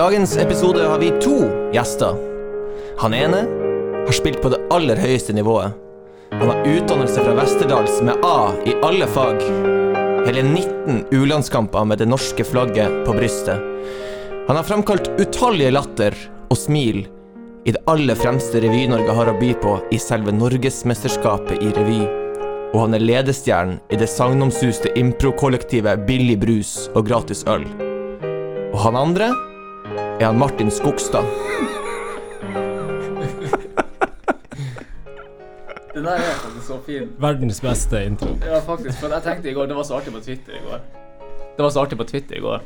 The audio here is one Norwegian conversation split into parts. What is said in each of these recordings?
Dagens episode har vi to gjester. Han ene har spilt på det aller høyeste nivået. Han har utdannelse fra Westerdals med A i alle fag. Hele 19 U-landskamper med det norske flagget på brystet. Han har framkalt utallige latter og smil i det aller fremste Revy-Norge har å by på i selve Norgesmesterskapet i revy. Og han er ledestjernen i det sagnomsuste impro-kollektivet Billig brus og gratis øl. Og han andre er han Martin Skogstad. Den der er faktisk så fin. Verdens beste intro. Ja, faktisk. For jeg tenkte i går Det var så artig på Twitter i går. Det var så artig på Twitter i går.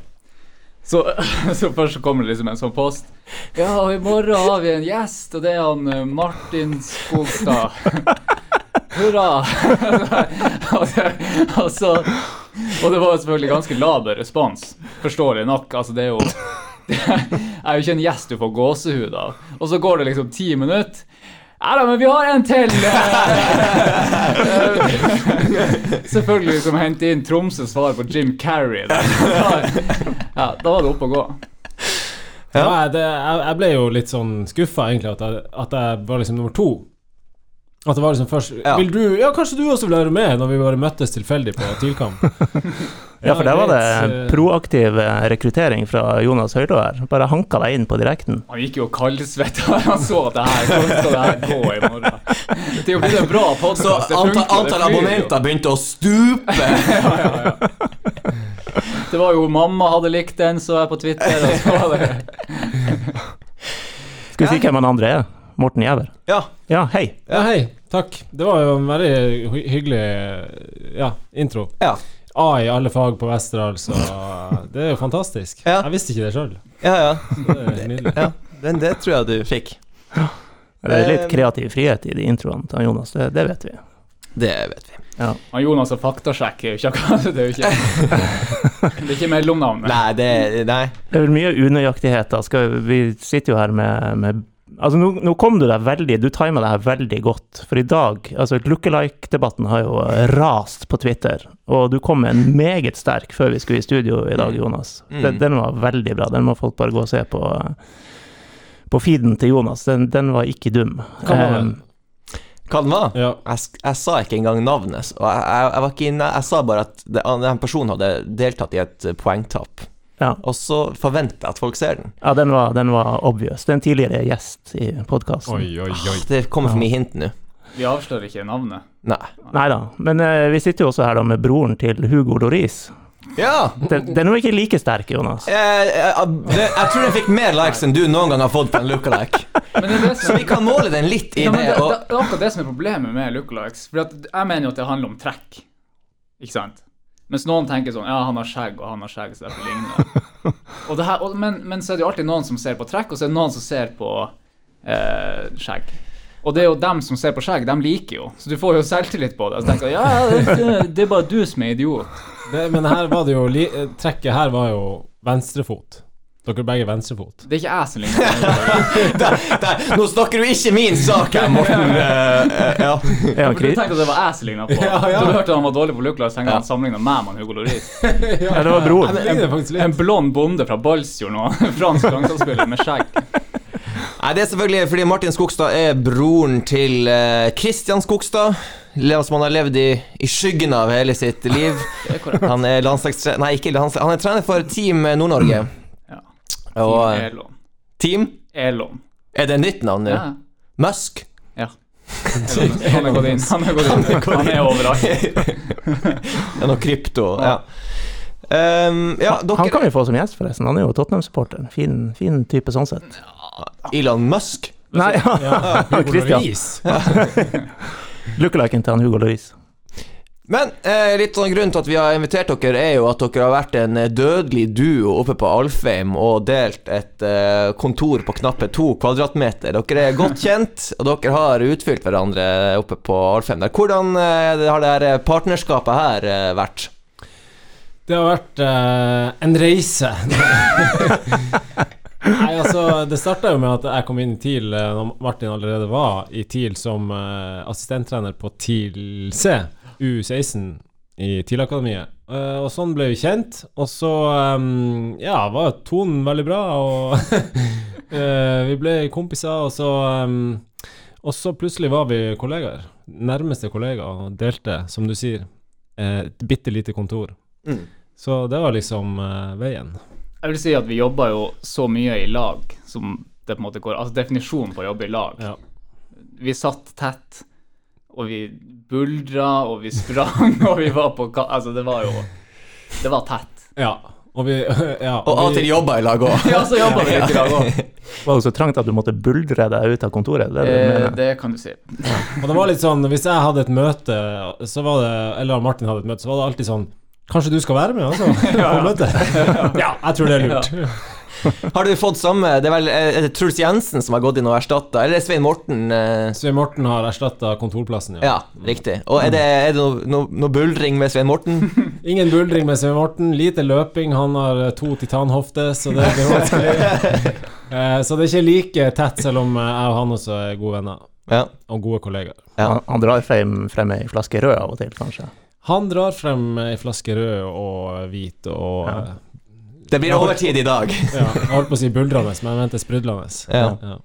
Så, så først så kommer det liksom en sånn post. Ja, og i morgen har vi en gjest, og det er han eh, Martin Skogstad. Hurra! og, og, så, og det var selvfølgelig ganske laber respons, forståelig nok. Altså, det er jo det er jo ikke en gjest du får gåsehud av. Og så går det liksom ti minutter. Ja da, men vi har en til! Selvfølgelig som hente inn Tromsøs svar på Jim Carrey. Ja, da var det opp å gå. Ja. Nei, det, jeg, jeg ble jo litt sånn skuffa, egentlig, at jeg, at jeg var liksom nummer to. At det var liksom først Ja. Vil du Ja, kanskje du også vil være med, når vi bare møttes tilfeldig på TIL-kamp? Ja, for der var det proaktiv eh, rekruttering fra Jonas Høylo her. Bare hanka deg inn på direkten. Han gikk jo kaldsvetta da han så at det her kom til å gå i morgen. Det er jo blitt en bra Så podkast. antall, antall abonnenter begynte å stupe. Ja, ja, ja. Det var jo mamma hadde likt den, så jeg på Twitter. Og så var det Skal vi si hvem han andre er? Morten Jæver? Ja. Ja, hei. Ja, hei. Takk. Det var jo en veldig hyggelig ja, intro. Ja. A i alle fag på Vesterålen, så det er jo fantastisk. Ja. Jeg visste ikke det sjøl. Ja, ja. Det ja. Den, det tror jeg du fikk. Det er litt Eh, kreativ frihet i de introene til Jonas, det, det vet vi. Det vet vi. Ja. Han Jonas og faktasjekk er jo ikke akkurat Det er jo ikke Det er ikke mellomnavnet. Nei, det Nei. Det er vel mye unøyaktigheter. Vi sitter jo her med, med Altså, nå, nå kom du deg veldig Du tima det her veldig godt. For i dag Altså, lookalike-debatten har jo rast på Twitter. Og du kom med en meget sterk før vi skulle i studio i dag, Jonas. Mm. Den, den var veldig bra. Den må folk bare gå og se på. På feeden til Jonas. Den, den var ikke dum. Hva var den? Eh, Hva var? Ja. Jeg, jeg sa ikke engang navnet. Og jeg, jeg, jeg var ikke inne Jeg sa bare at den personen hadde deltatt i et poengtap. Ja. Og så forventer jeg at folk ser den. ja, den var, den var obvious. Det er en tidligere gjest i podkasten. Oi, oi, oi. Det kommer for mye hint nå. Vi avslører ikke navnet. Nei. Nei da. Men uh, vi sitter jo også her da med broren til Hugo Loris. Ja! Den, den var ikke like sterk, Jonas. Jeg, jeg, jeg, jeg tror den fikk mer likes enn du noen gang har fått på en lookalike. Men det det Så vi kan måle den litt i ja, det. det, det, Og, det er akkurat det som er problemet med lookalikes. For jeg mener jo at det handler om trekk. Ikke sant? Mens noen tenker sånn Ja, han har skjegg, og han har skjegg, så derfor ligner det. Og det her, og, men, men så er det jo alltid noen som ser på trekk, og så er det noen som ser på eh, skjegg. Og det er jo dem som ser på skjegg, dem liker jo. Så du får jo selvtillit på det. Og så tenker jeg, ja, det, det er bare du som er idiot. Det, men her var det jo eh, Trekket her var jo venstrefot. Dere er begge venstrefot. Det er ikke jeg som ligner. der, der, nå snakker du ikke min sak her, Morten. Eh, eh, ja. Ja, du tenkte at det var jeg som ligna på. Ja, ja. Da du hørte han var dårlig på lookalike, tenkte Ja. han sammenligna meg med Hugo Loris. ja, det var broren. Litt. En blond bonde fra Balsfjord nå. Fransk langsalgsspiller med skjegg. Nei, det er selvfølgelig fordi Martin Skogstad er broren til Kristian uh, Skogstad. Som han har levd i, i skyggen av hele sitt liv. Det er. Han er landslagstrener Nei, ikke landslag... Han er trener for Team Nord-Norge. Ja. Og Team eh, Elon. Team? Elon. Er det nytt navn nå? Ja. Musk? ja. Elon. Han er gått inn. Han er gått inn. Han er overalt. Det er noe krypto. Ja. Um, ja, Han kan vi få som gjest, forresten. Han er jo Tottenham-supporter. Fin, fin type sånn sett. Elon Musk? Nei, ja. Ja, Hugo. Loris. Lookaliken til han Hugo Loris. Men eh, litt sånn grunnen til at vi har invitert dere, er jo at dere har vært en eh, dødelig duo oppe på Alfheim og delt et eh, kontor på knappe to kvadratmeter. Dere er godt kjent, og dere har utfylt hverandre oppe på Alfheim. der. Hvordan eh, har det her partnerskapet her eh, vært? Det har vært eh, en reise. Nei, altså, det starta jo med at jeg kom inn i TIL eh, når Martin allerede var i TIL som eh, assistenttrener på TIL C, U16. i TIL-akademiet. Eh, og sånn ble vi kjent. Og så um, ja, var tonen veldig bra, og eh, vi ble kompiser, og så um, Og så plutselig var vi kollegaer. Nærmeste kollegaer, og delte, som du sier, eh, et bitte lite kontor. Mm. Så det var liksom uh, veien. Jeg vil si at vi jobba jo så mye i lag som det på en måte går Altså definisjonen på å jobbe i lag. Ja. Vi satt tett, og vi buldra, og vi sprang, og vi var på ka Altså, det var jo Det var tett. ja. Og vi ja, Og av og til jobba i lag òg. Ja, så jobba vi litt i lag òg. Var det så trangt at du måtte buldre deg ut av kontoret? Det det Eh, det kan du si. Og det var litt sånn Hvis jeg hadde et møte, så var det Eller Martin hadde et møte, så var det alltid sånn Kanskje du skal være med, altså? På møtet? Ja, jeg tror det er lurt. Har du fått samme Det er vel eh, er det Truls Jensen som har gått inn og erstatta, eller er det Svein Morten? eh? Svein Morten har erstatta kontorplassen, ja. Ja, riktig. Og er det, er det noe, no, no buldring med Svein Morten? Ingen buldring med Svein Morten, lite løping. Han har eh, to titanhofter, så det blir vanskelig. Eh, så det er ikke like tett, selv om jeg og han også er gode venner. Ja. Og gode kollegaer. ja. Han, han drar frem, frem ei flaske rød av og til, kanskje? Han drar frem ei flaske rød og hvit og Ja. Det blir overtid i dag. ja, Jeg holdt på å si buldrende, men jeg mente sprudlende. Ja. Ja.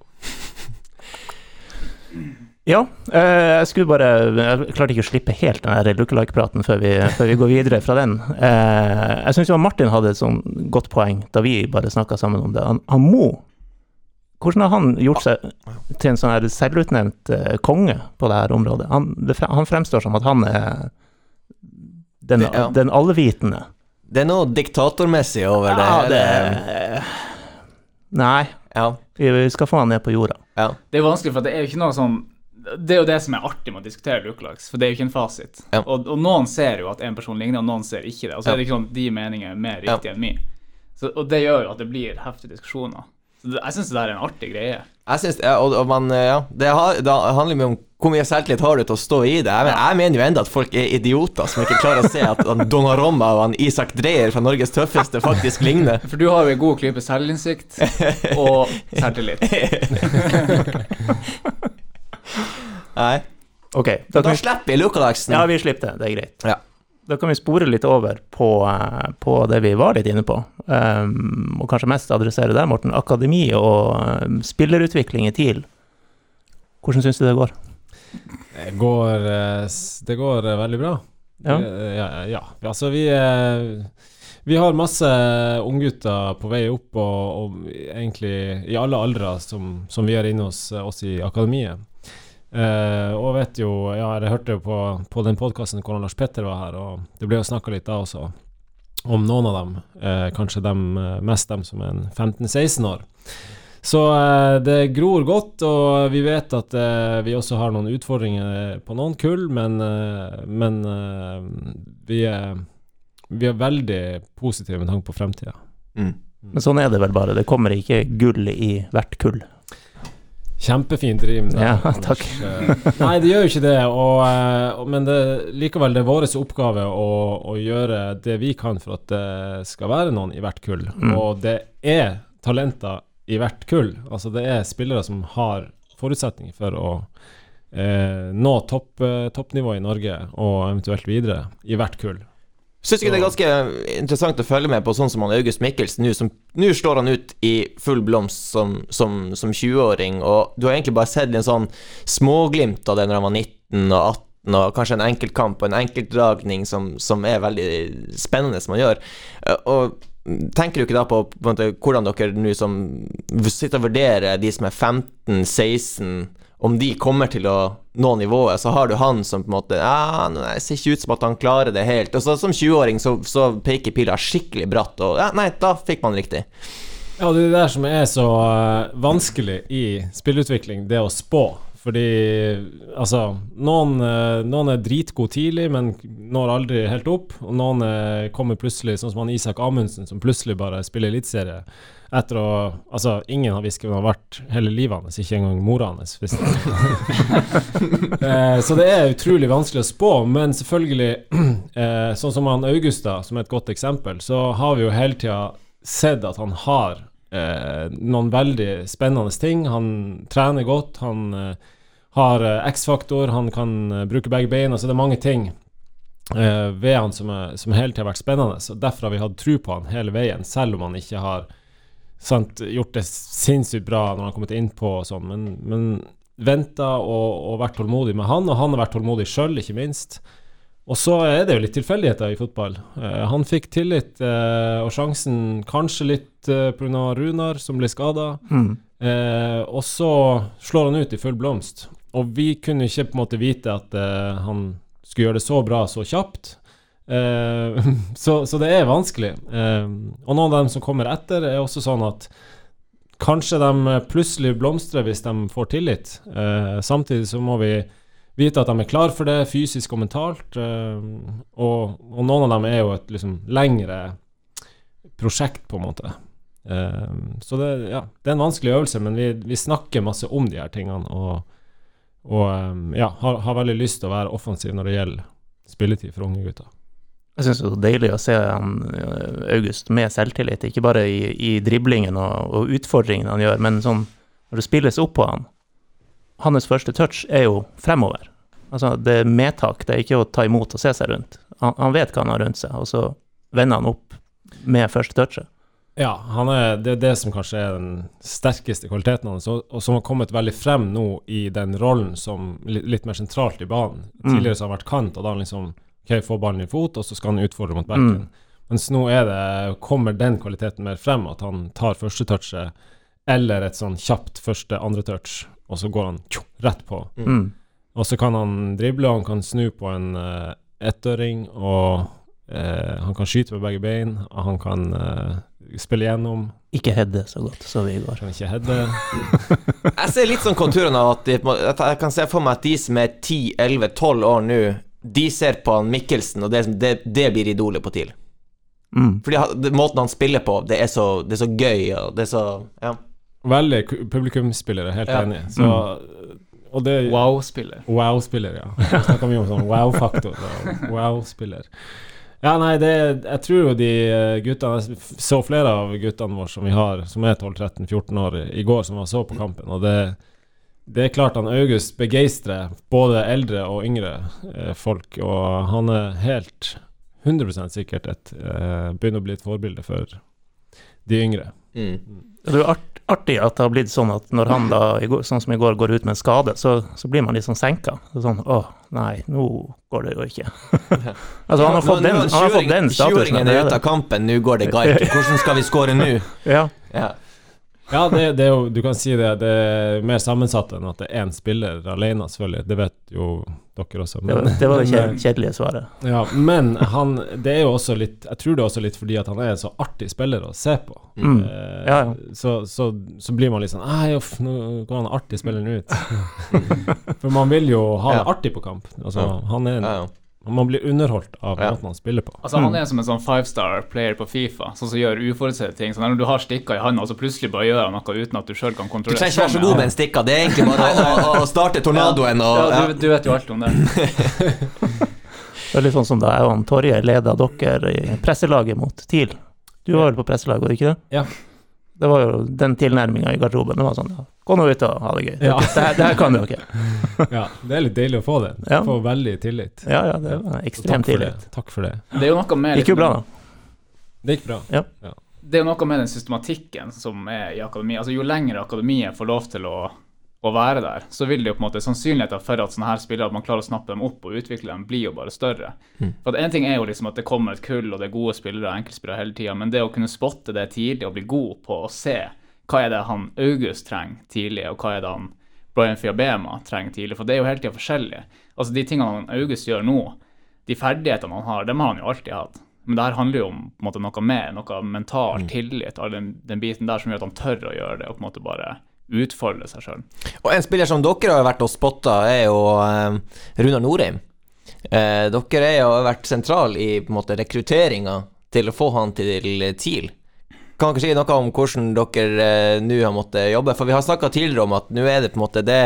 Ja, eh, jeg skulle bare Jeg klarte ikke å slippe helt den lookalike-praten før, vi- før vi går videre fra den. Eh, jeg syns Martin hadde et sånn godt poeng da vi bare snakka sammen om det. Han, han Mo, hvordan har han gjort seg til en sånn selvutnevnt eh, konge på dette området? Han, det, han fremstår som at han er den, den allvitende. Det er noe diktatormessig over det. Ja, det? Nei, Ja. vi skal få han ned på jorda. ja. Det er jo vanskelig, for det er jo ikke noe sånn Det er jo det som er artig med å diskutere lookalikes, for det er jo ikke en fasit. Ja. Og, og noen ser jo at en person ligner, og noen ser ikke det. Og så Ja. er det ikke sånn at de meningene er mer Ja. riktige enn min. Så, og det gjør jo at det blir heftige diskusjoner. Jeg syns det der er en artig greie. Jeg synes, ja, og, og man, ja, det, har, det handler mye om hvor mye selvtillit har du til å stå i det. Jeg, men, jeg mener jo enda at folk er idioter som ikke klarer å se at han Donnarumma og han Isak Dreyer fra Norges tøffeste faktisk ligner. For du har jo en god klype selvinnsikt og selvtillit. Nei. Ok, da Da slipper vi lookalikesen. ja, vi slipper det. Det er greit. Ja. Da kan vi spore litt over på, eh, på det vi var litt inne på, um, og kanskje mest adressere deg, Morten. Akademi og um, spillerutvikling i TIL. Hvordan syns du det går? Det går, eh, det går eh, veldig bra. Ja. Eh, ja, ja. Altså, vi eh, Vi har masse unggutter på vei opp, og, og egentlig i alle aldre som, som vi har inne hos oss i akademiet. Eh, og vet jo Ja, jeg hørte jo på, på den podkasten hvor Lars Petter var her, og det ble jo snakka litt da også om noen av dem. Uh, kanskje dem, eh, mest dem som er 15-16 år. Så uh, det gror godt, og vi vet at vi også har noen utfordringer på noen kull, men, men vi, er, vi er veldig positive med tanke på fremtida. Mm. Men sånn er det vel bare. Det kommer ikke gull i hvert kull. Kjempefint rim. der, Ja, takk. Eh, Nei, det gjør jo ikke det, og, eh, men det, likevel det er vår oppgave å, å gjøre det vi kan for at det skal være noen i hvert kull. Mm. Og det er talenter i hvert kull. Altså det er spillere som har forutsetninger for å eh, nå topp, toppnivået toppnivå i Norge, og eventuelt videre, i hvert kull. Syns ikke det er ganske interessant å følge med på sånn som han August Mikkelsen nå, slår han ut i full blomst som, som, som 20-åring, og du har egentlig bare sett en sånn småglimt av det når han var 19 og 18, og kanskje en enkeltkamp og en enkeltdragning som, som er veldig spennende, som han gjør. Eh, Og tenker du ikke da på, på måte, hvordan dere nå som sitter og vurderer de som er 15-16 om de kommer til å nå nivået, så har du han som på en måte Ja, nei, ser ikke ut som at han klarer det helt. Og så som 20-åring så, så peker pila skikkelig bratt, og ja, nei, da fikk man riktig. Ja, det er det der som er så eh, vanskelig i spillutvikling, det å spå. Fordi altså Noen, eh, noen er dritgode tidlig, men når aldri helt opp. Og noen eh, kommer plutselig, sånn som han Isak Amundsen, som plutselig bare spiller eliteserie. Etter å Altså, ingen har visst hvem han har vært hele livet hans, ikke engang mora hans. Eh, så det er utrolig vanskelig å spå, men selvfølgelig, sånn som han Augusta, som er et godt eksempel, så har vi jo hele tida sett at han har eh, noen veldig spennende ting. Han trener godt, han eh, har eh, X-faktor, han kan eh, bruke begge beina, så det er mange ting eh, ved han som, er, som hele tida har vært spennende. Så Derfor har vi hatt tro på han hele veien, selv om han ikke har sant, gjort det sinnssykt bra når han har kommet innpå og sånn. Men, men venta og, og vært tålmodig med han, og han har vært tålmodig sjøl, ikke minst. Og så er det jo litt tilfeldigheter i fotball. Eh, han fikk tillit eh, og sjansen kanskje litt eh, pga. Runar, som ble skada. Mm. Eh, og så slår han ut i full blomst. Og vi kunne ikke på en måte vite at eh, han skulle gjøre det så bra så kjapt. Eh, så, så det er vanskelig. Eh, og noen av dem som kommer etter, er også sånn at kanskje de plutselig blomstrer hvis de får tillit. Samtidig så må vi vite at de er klar for det fysisk og mentalt. eh, og, og noen av dem er jo et liksom lengre prosjekt, på en måte. Eh, så det, ja, det er en vanskelig øvelse, men vi, vi snakker masse om de her tingene. Og, og eh, ja, har, har veldig lyst til å være offensiv når det gjelder spilletid for unge gutter. Jeg syns det er deilig å se August med selvtillit, ikke bare i, i driblingen og, og utfordringene han gjør, men sånn når det spilles opp på han Hans første touch er jo fremover. Altså, det er medtak, det er ikke å ta imot og se seg rundt. Han, han vet hva han har rundt seg, og så vender han opp med første touchet. Ja, han er, det er det som kanskje er den sterkeste kvaliteten hans, og, som har kommet veldig frem nå i den rollen som litt, mer sentralt i banen. Mm. Tidligere så har han vært kant, og da han liksom OK, få ballen i fot, og så skal han utfordre mot backen. Mm. Mens nå er det, kommer den kvaliteten mer frem, at han tar første touchet, eller et sånn kjapt første-andre touch, og så går han tjo, rett på. Mm. Og så kan han drible, og han kan snu på en uh, ettøring, og uh, han kan skyte med begge bein, og han kan uh, spille gjennom, Ikke hedde så godt, som vi i går. kan ikke heade. Jeg ser litt sånn konturene av at, de, at jeg kan se for meg at de som er 10-11-12 år nå, de ser på han Mikkelsen, og det, det, det blir idolet på TIL. Mm. Fordi måten han spiller på, det er så, det er så gøy, og det er så Ja. Veldig ku- publikumsspillere, helt Ja. enig. Så, Og det Wow-spiller. Wow-spiller, ja. Da snakker vi om sånn wow-faktor. Wow-spiller. Ja, nei, det Jeg tror jo de eh, guttene Jeg så flere av guttene våre som vi har, som er 12-13-14 år, i går, som var så på kampen, og det det er klart han August begeistrer både eldre og yngre eh, folk, og han er helt 100 sikkert et eh, begynner å bli et forbilde for de yngre. Mm. Det er jo art, artig at det har blitt sånn at når han da, sånn som i går, går ut med en skade, så, så blir man sånn senka. Sånn åh, nei, nå går det jo ikke. altså, han har fått den, han har fått den statusen. 20-åringen er ute av kampen, nå går det galt. Hvordan skal vi score nå? Ja. Ja. Ja, det, det er jo, du kan si det, det er mer sammensatt enn at det er én spiller alene, selvfølgelig. Det vet jo dere også. Det var det, var det kjedelige svaret. Ja, men han Det er jo også litt Jeg tror det er også litt fordi at han er en så artig spiller å se på. Mm. Eh, Ja, ja. Så, så, så blir man litt sånn Nei, uff, nå går han artig spilleren ut. For man vil jo ha det artig på kamp. Altså, Ja. han er Ja, ja. Man blir underholdt av Ja. måten han spiller på. Altså Han er som en sånn five star player på Fifa, sånn som gjør uforutsette ting. Sånn Når du har stikka i handa, så plutselig bare gjør han noe uten at du sjøl kan kontrollere. Du trenger ikke være så god med en stikka, det er egentlig bare å, å, starte tornadoen og Ja, ja. du, du vet jo alt om det. Det er litt sånn som da jeg og Torje leda dere i presselaget mot TIL. Du var vel på presselaget, var du ikke det? Ja. Det var jo den tilnærminga i garderoben. Det var sånn ja, Gå nå ut og ha det gøy. Ja. Det, her, det her kan dere. Ja, det er litt deilig å få det. Ja. Få veldig tillit. Ja, ja, det var ekstremt ekstrem takk for det. tillit. Takk for det. Det er jo noe med gikk jo bra, da. Det gikk bra. det er jo noe med den systematikken som er i akademiet. Altså, jo lenger akademiet får lov til å, å være der, så vil det jo på en måte sannsynligheten for at sånne her spillere at man klarer å snappe dem opp og utvikle dem, blir jo bare større. Mm. For at En ting er jo liksom at det kommer et kull, og det er gode spillere og enkeltspillere hele tida, men det å kunne spotte det tidlig og bli god på å se hva er det han August trenger tidlig, og hva er det han Brian Fiabema trenger tidlig, for det er jo hele tida forskjellig. Altså De tingene han August gjør nå, de ferdighetene han har, dem har han jo alltid hatt. Men det her handler jo om måte, noe mer, noe mental tillit, all den, den biten der som gjør at han tør å gjøre det, og på en måte bare utfolde seg sjøl. Og en spiller som dere har vært og spotta, er jo eh, Runar Norheim. Eh, dere har vært sentral i på rekrutteringa til å få han til TIL. Kan dere si noe om hvordan dere eh, nå har måttet jobbe? For vi har snakka tidligere om at nå er det på en måte Det,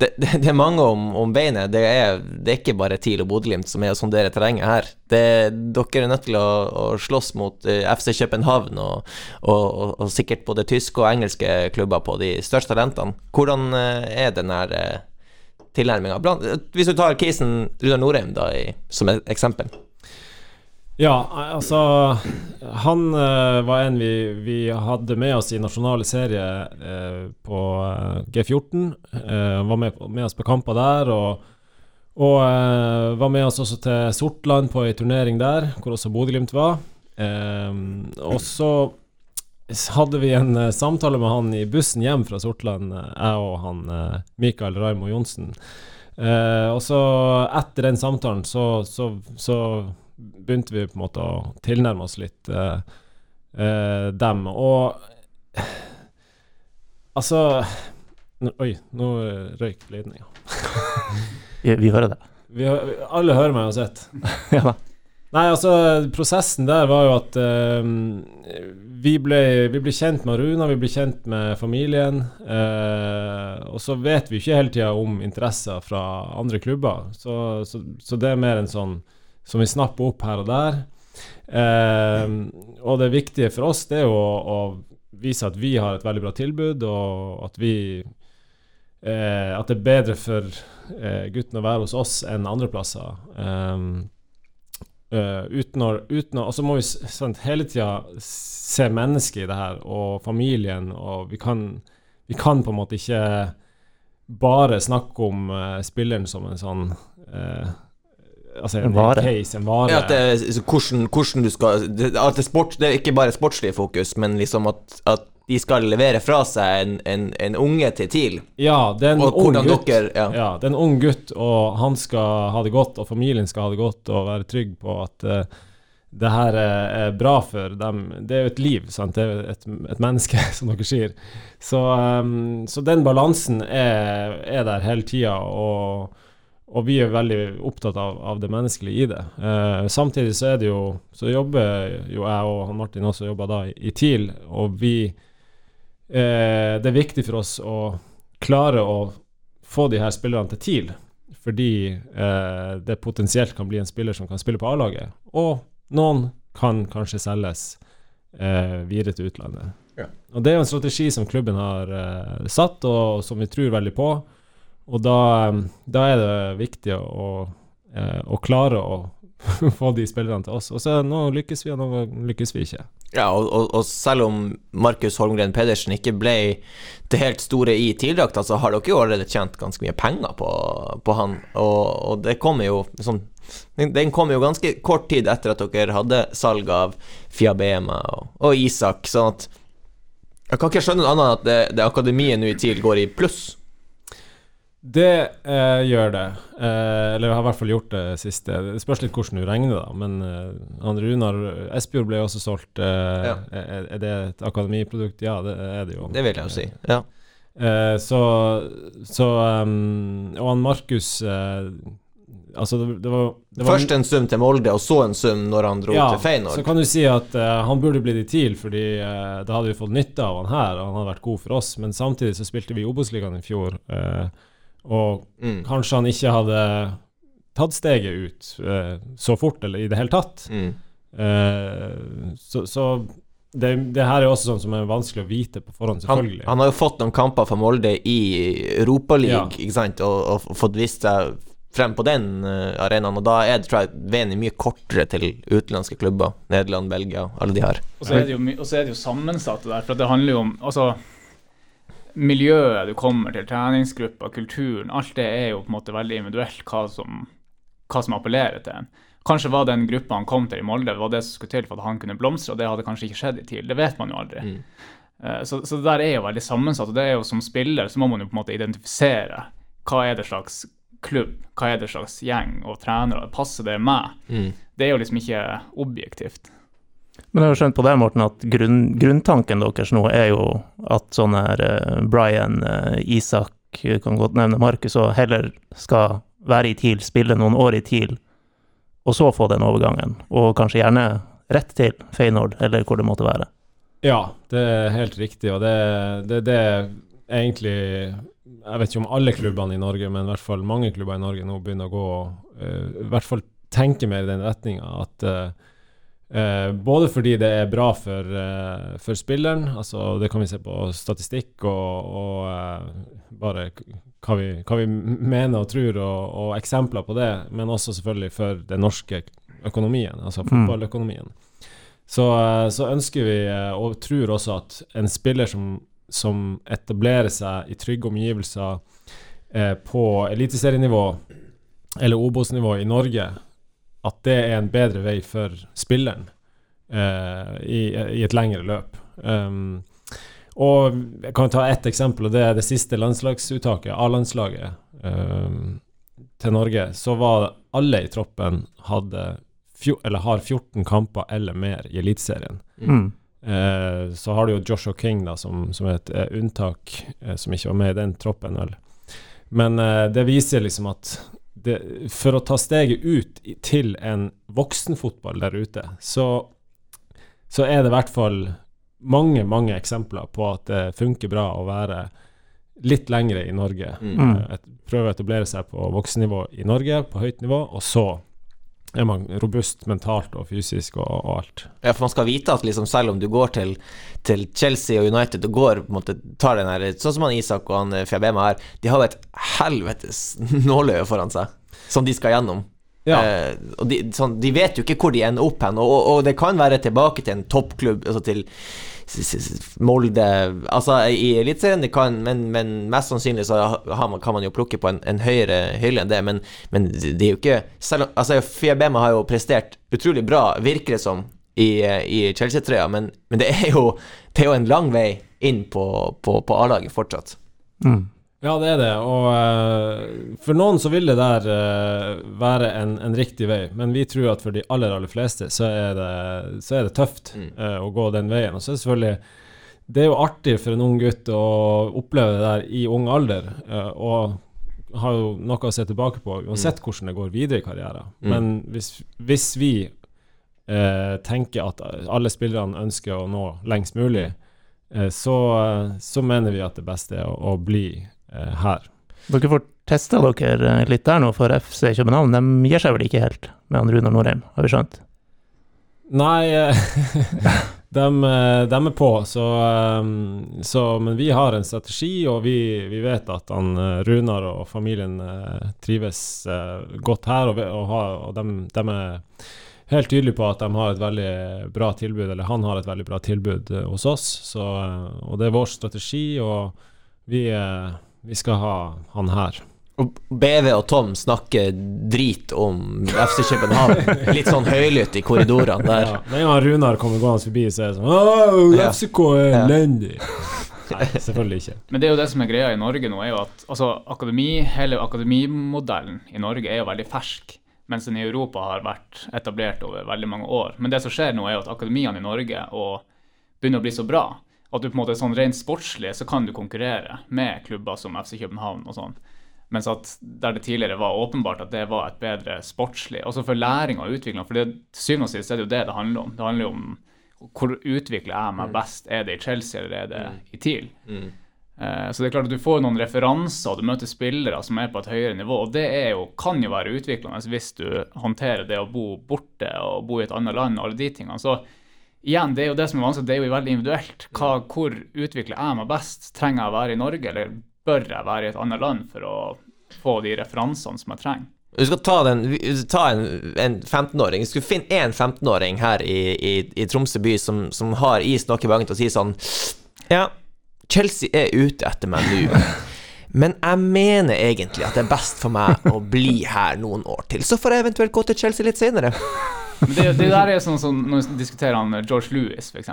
det, det, er mange om, om beinet. Det er, det er ikke bare TIL og Bodø-Glimt som er å sondere terrenget her. Dere er nødt til å, å slåss mot eh, FC København og, og, og, og sikkert både tyske og engelske klubber på de største talentene. Hvordan eh, er den her eh, tilnærminga? Hvis du tar Kisen Runar Norheim da, i, som et eksempel. Ja, altså Han uh, var en vi, vi hadde med oss i nasjonale serie uh, på eh, G14. Uh, var med, med oss på kamper der, og, og eh, var med oss også til Sortland på ei turnering der, hvor også Bodø-Glimt var. Eh, og så hadde vi en eh, samtale med han i bussen hjem fra Sortland, eh, jeg og han eh, Mikael Raimo Johnsen. Eh, og så, etter den samtalen, så, så, så begynte vi på en måte å tilnærme oss litt eh, eh, dem. Og altså Oi, nå røyk ledninga. Vi, vi hører det. Vi, alle hører meg uansett. ja da. Nei, altså, prosessen der var jo at eh, vi, ble, vi ble kjent med Runa, vi ble kjent med familien. eh, og så vet vi ikke hele tida om interesser fra andre klubber. Så, så, så det er mer en sånn som vi snapper opp her og der. Eh, og det viktige for oss det er jo å, å vise at vi har et veldig bra tilbud, og at vi eh, At det er bedre for eh, gutten å være hos oss enn andre plasser. Um, Uh, uten å, uten å, og så må vi sant, hele tida se mennesket i det her, og familien, og vi kan, vi kan på en måte ikke bare snakke om eh, spilleren som en sånn eh, Altså En vare. case, en vare. Ja, at det, hvordan, hvordan du skal at det, er sport, det er ikke bare sportslig fokus, men liksom at, at de skal levere fra seg en, en, en unge til TIL. ja, det er en ung gutt. dere ja. Ja, det er en ung gutt, og han skal ha det godt, og familien skal ha det godt, og være trygg på at uh, det her er, er bra for dem. Det er jo et liv, sant? det er jo et, et menneske, som dere sier. Så, um, så den balansen er, er der hele tida, og, og vi er veldig opptatt av, av det menneskelige i det. Eh, samtidig så er det jo Så jobber jo jeg og han Martin også jobber da i, i TIL, og vi eh, Det er viktig for oss å klare å få de her spillerne til TIL, fordi eh, det potensielt kan bli en spiller som kan spille på A-laget. Og noen kan kanskje selges eh, videre til utlandet. Ja. Og Det er jo en strategi som klubben har eh, satt, og som vi tror veldig på. Og da, da er det viktig å, eh, å klare å få de spillerne til oss. Og så nå lykkes vi, og nå lykkes vi ikke. Ja, og, og, og selv om Markus Holmgren Pedersen ikke ble det helt store i TIL-drakta, så har dere jo allerede tjent ganske mye penger på, på han, og, og det kommer jo sånn den, den kom jo ganske kort tid etter at dere hadde salg av Fiabema og Isak, sånn at Jeg kan ikke skjønne noe annet enn at det, det akademiet nå i TIL går i pluss. Det eh, gjør det. Eh, eller har i hvert fall gjort det siste. Det spørs litt hvordan du regner, da. Men eh, Andre Runar Espejord ble jo også solgt. Eh, Ja. er, er det et akademiprodukt? Ja, det er det jo. Det vil jeg jo si. Ja. Eh, så så um, Og han Markus eh, Altså, det, det var, det var Først en sum til Molde, og så en sum når han dro ja, til Feyenoord. Så kan du si at uh, han burde blitt i TIL, fordi uh, da hadde vi fått nytte av han her, og han hadde vært god for oss. Men samtidig så spilte vi Obos-ligaen i fjor, eh, og Mm. kanskje han ikke hadde tatt steget ut eh, så fort, eller i det hele tatt. Mm. Eh, så så det, det her er også sånn som er vanskelig å vite på forhånd, selvfølgelig. han har jo fått noen kamper for Molde i Europaligaen, Ja. ikke sant, og, og fått vist seg frem på den eh, arenaen, og da er det, tror jeg, veien mye kortere til utenlandske klubber. Nederland, Belgia, alle de her. Og så er det jo, my- og så er det jo sammensatt det der, for det handler jo om altså, miljøet du kommer til, treningsgruppa, kulturen, alt det er jo på en måte veldig individuelt hva som, hva som appellerer til en. Kanskje var den gruppa han kom til i Molde, var det som skulle til for at han kunne blomstre, og det hadde kanskje ikke skjedd i TIL. Det vet man jo aldri. Mm. Eh, Så, så det der er jo veldig sammensatt, og det er jo som spiller så må man jo på en måte identifisere hva er det slags klubb, hva er det slags gjeng og trenere, passer det meg? Mm. Det er jo liksom ikke objektivt. Men jeg har skjønt på det, Morten, at grunn, grunntanken deres nå er jo at sånn her eh, Brian, eh, Isak, kan godt nevne Markus, og heller skal være i TIL, spille noen år i TIL, og så få den overgangen. Og kanskje gjerne rett til Feyenoord, eller hvor det måtte være. Ja, det er helt riktig, og det det, det er egentlig Jeg vet ikke om alle klubbene i Norge, men i hvert fall mange klubber i Norge nå begynner å gå eh, I hvert fall tenke mer i den retninga at eh, Både fordi det er bra for, eh, for spilleren, altså det kan vi se på statistikk og, og eh, bare hva vi, hva vi mener og tror, og, og eksempler på det, men også selvfølgelig for den norske økonomien, altså Mm. fotballøkonomien. Så, eh, så ønsker vi, eh, og tror også, at en spiller som, som etablerer seg i trygge omgivelser eh, på eliteserienivå eller Obos-nivå i Norge, at det er en bedre vei for spilleren eh, i, i et lengre løp. Um, og jeg kan ta ett eksempel, og det er det siste landslagsuttaket, A-landslaget um, til Norge. Så var alle i troppen hadde eller har 14 kamper eller mer i Eliteserien. Mm. Eh, så har du jo Joshua King, da, som, som er et eh, unntak, eh, som ikke var med i den troppen. Vel. Men eh, det viser liksom at det, for å ta steget ut til en voksenfotball der ute, så, så er det i hvert fall mange, mange eksempler på at det funker bra å være litt lengre i Norge. Mm. Prøve å etablere seg på voksennivå i Norge, på høyt nivå, og så er man robust mentalt og fysisk og, og alt. Ja, for man skal vite at liksom, selv om du går til, til Chelsea og United og går på en måte, tar den her Sånn som han Isak og han eh, Fiabema her, de har jo et helvetes nåløye foran seg som de skal gjennom. Ja. Eh, og de, sånn, de vet jo ikke hvor de ender opp hen, og, og, og det kan være tilbake til en toppklubb, altså til Molde Altså i Eliteserien, men, men mest sannsynlig så man, kan man jo plukke på en, en høyere hylle enn det, men, men det er jo ikke selv om, Altså Fiabema har jo prestert utrolig bra, virker det som, i, i Chelsea-trøya, men, men det, er jo, det er jo en lang vei inn på, på, på A-laget fortsatt. Mm. Ja, det er det. Og uh, for noen så vil det der uh, være en, en riktig vei, men vi tror at for de aller, aller fleste så er det, så er det tøft Mm. uh, å gå den veien. Og så er det selvfølgelig Det er jo artig for en ung gutt å oppleve det der i ung alder, og har jo noe å se tilbake på, uansett hvordan det går videre i karrieren. Mm. Men hvis, hvis vi tenker at alle spillerne ønsker å nå lengst mulig, så, så mener vi at det beste er å, å bli her. Dere får testa dere eh, litt der nå, for FC København de gir seg vel ikke helt med han Runar Norheim, har vi skjønt? Nei, eh, de, eh, de er på, så, eh, så Men vi har en strategi, og vi, vi vet at han eh, Runar og familien eh, trives eh, godt her, og, og, og de, de er helt tydelige på at de har et veldig bra tilbud, eller han har et veldig bra tilbud eh, hos oss. Så, eh, og det er vår strategi, og vi, eh, vi skal ha han her. Og BV og Tom snakker drit om FC København. Litt sånn høylytt i korridorene der. Ja, Med en gang Runar kommer gående forbi, så er det sånn Åh, FCK er Ja. elendig. Nei, selvfølgelig ikke. Men det er jo det som er greia i Norge nå, er jo at altså, akademi, hele akademimodellen i Norge er jo veldig fersk, mens den i Europa har vært etablert over veldig mange år. Men det som skjer nå, er jo at akademiene i Norge og begynner å bli så bra at du på en måte sånn rent sportslig så kan du konkurrere med klubber som FC København og sånn. Mens at der det tidligere var åpenbart at det var et bedre sportslig Også for læring og utvikling. For det, til syvende og sist er det jo det det handler om. Det handler jo om hvor utvikler jeg meg best? Er det i Chelsea, eller er det i TIL? Mm. Eh, Så det er klart at du får noen referanser, og du møter spillere som er på et høyere nivå. Og det jo, kan jo være utviklende hvis du håndterer det å bo borte og bo i et annet land og alle de tingene. Så igjen, det er jo det som er vanskelig, det er jo veldig individuelt. Hva, hvor utvikler jeg meg best? Trenger jeg å være i Norge, eller bør jeg være i et annet land for å få de referansene som jeg trenger? Du skal ta, den, ta en, en 15-åring. Du skulle finne én 15-åring her i, i, i Tromsø by som, som har is nok i magen til å si sånn Ja, Chelsea er ute etter meg nå. Men jeg mener egentlig at det er best for meg å bli her noen år til. Så får jeg eventuelt gå til Chelsea litt senere. Men det, det der er sånn som når vi diskuterer han eh, George Lewis, f.eks.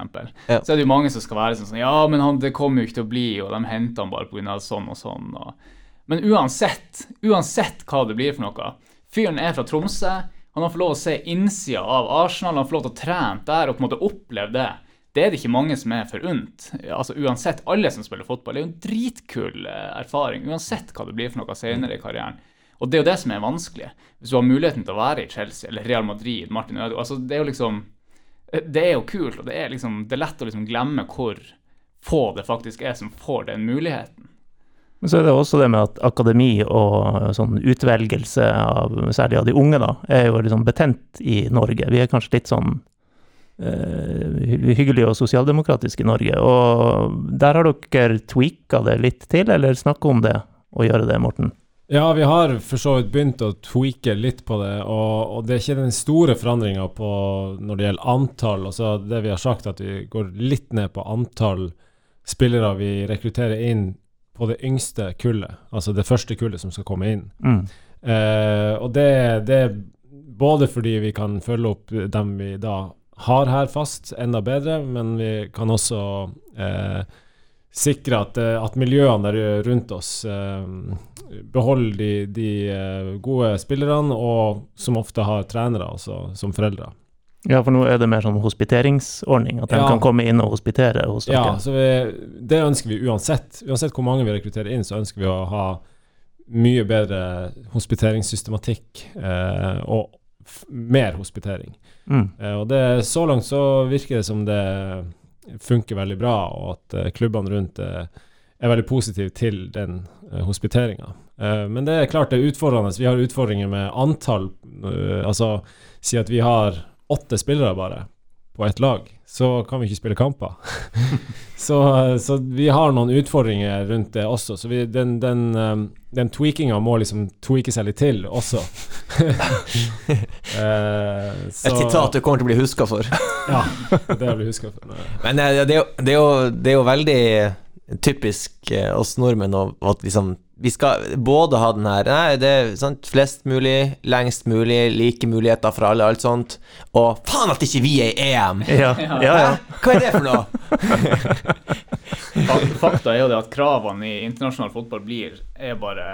Ja. Så er det jo mange som skal være sånn sånn Ja, men han, det kommer jo ikke til å bli, og de henter han bare pga. sånn og sånn. Og. Men uansett, uansett hva det blir for noe Fyren er fra Tromsø. Han har fått lov å se innsida av Arsenal, han har fått lov til å trene der og på en måte oppleve det. Det er det ikke mange som er forunt. Altså Uansett, alle som spiller fotball. Det er jo en dritkul eh, erfaring, uansett hva det blir for noe senere i karrieren. Og det er jo det som er vanskelig. Hvis du har muligheten til å være i Chelsea eller Real Madrid, Martin Ødegaard altså Det er jo liksom Det er jo kult, og det er liksom Det er lett å liksom glemme hvor få det faktisk er som får den muligheten. Men så er det også det med at akademi og sånn utvelgelse av særlig av de unge, da, er jo liksom betent i Norge. Vi er kanskje litt sånn uh, hy- hyggelige og sosialdemokratiske i Norge. Og der har dere tweaka det litt til, eller snakka om det, å gjøre det, Morten? Ja, vi har for så vidt begynt å tweake litt på det, og, og det er ikke den store forandringa når det gjelder antall. Altså det vi har sagt, at vi går litt ned på antall spillere vi rekrutterer inn på det yngste kullet, altså det første kullet som skal komme inn. Mm. Eh, og det, det er både fordi vi kan følge opp dem vi da har her fast, enda bedre, men vi kan også eh, sikre at, eh, at, miljøene der rundt oss eh, beholder de, de eh, gode spillerne, og som ofte har trenere altså, som foreldre. Ja, for nå er det mer sånn hospiteringsordning, at de ja. kan komme inn og hospitere hos dere. Ja, så vi, det ønsker vi uansett. Uansett hvor mange vi rekrutterer inn, så ønsker vi å ha mye bedre hospiteringssystematikk eh, og mer hospitering. Mm. Eh, og det, så langt så virker det som det funker veldig bra, og at uh, klubbene rundt uh, er veldig positive til den uh, hospiteringa. Men det er klart det er utfordrende. Vi har utfordringer med antall. altså si at vi har åtte spillere bare på ett lag, så kan vi ikke spille kamper. så, så, vi har noen utfordringer rundt det også. Så vi, den, den, um, den tweakinga må liksom tweake seg litt til også. uh, Et sitat du kommer til å bli huska for. ja, det jeg blitt huska for. Men uh, det, er jo, det, er jo, det, er jo, veldig typisk uh, oss nordmenn at liksom vi skal både ha den her Nei, det er sant, flest mulig, lengst mulig, like muligheter for alle, alt sånt. Og faen at ikke vi er i EM! Ja, ja, ja. Hva er det for noe? Fakta er jo det at kravene i internasjonal fotball blir er bare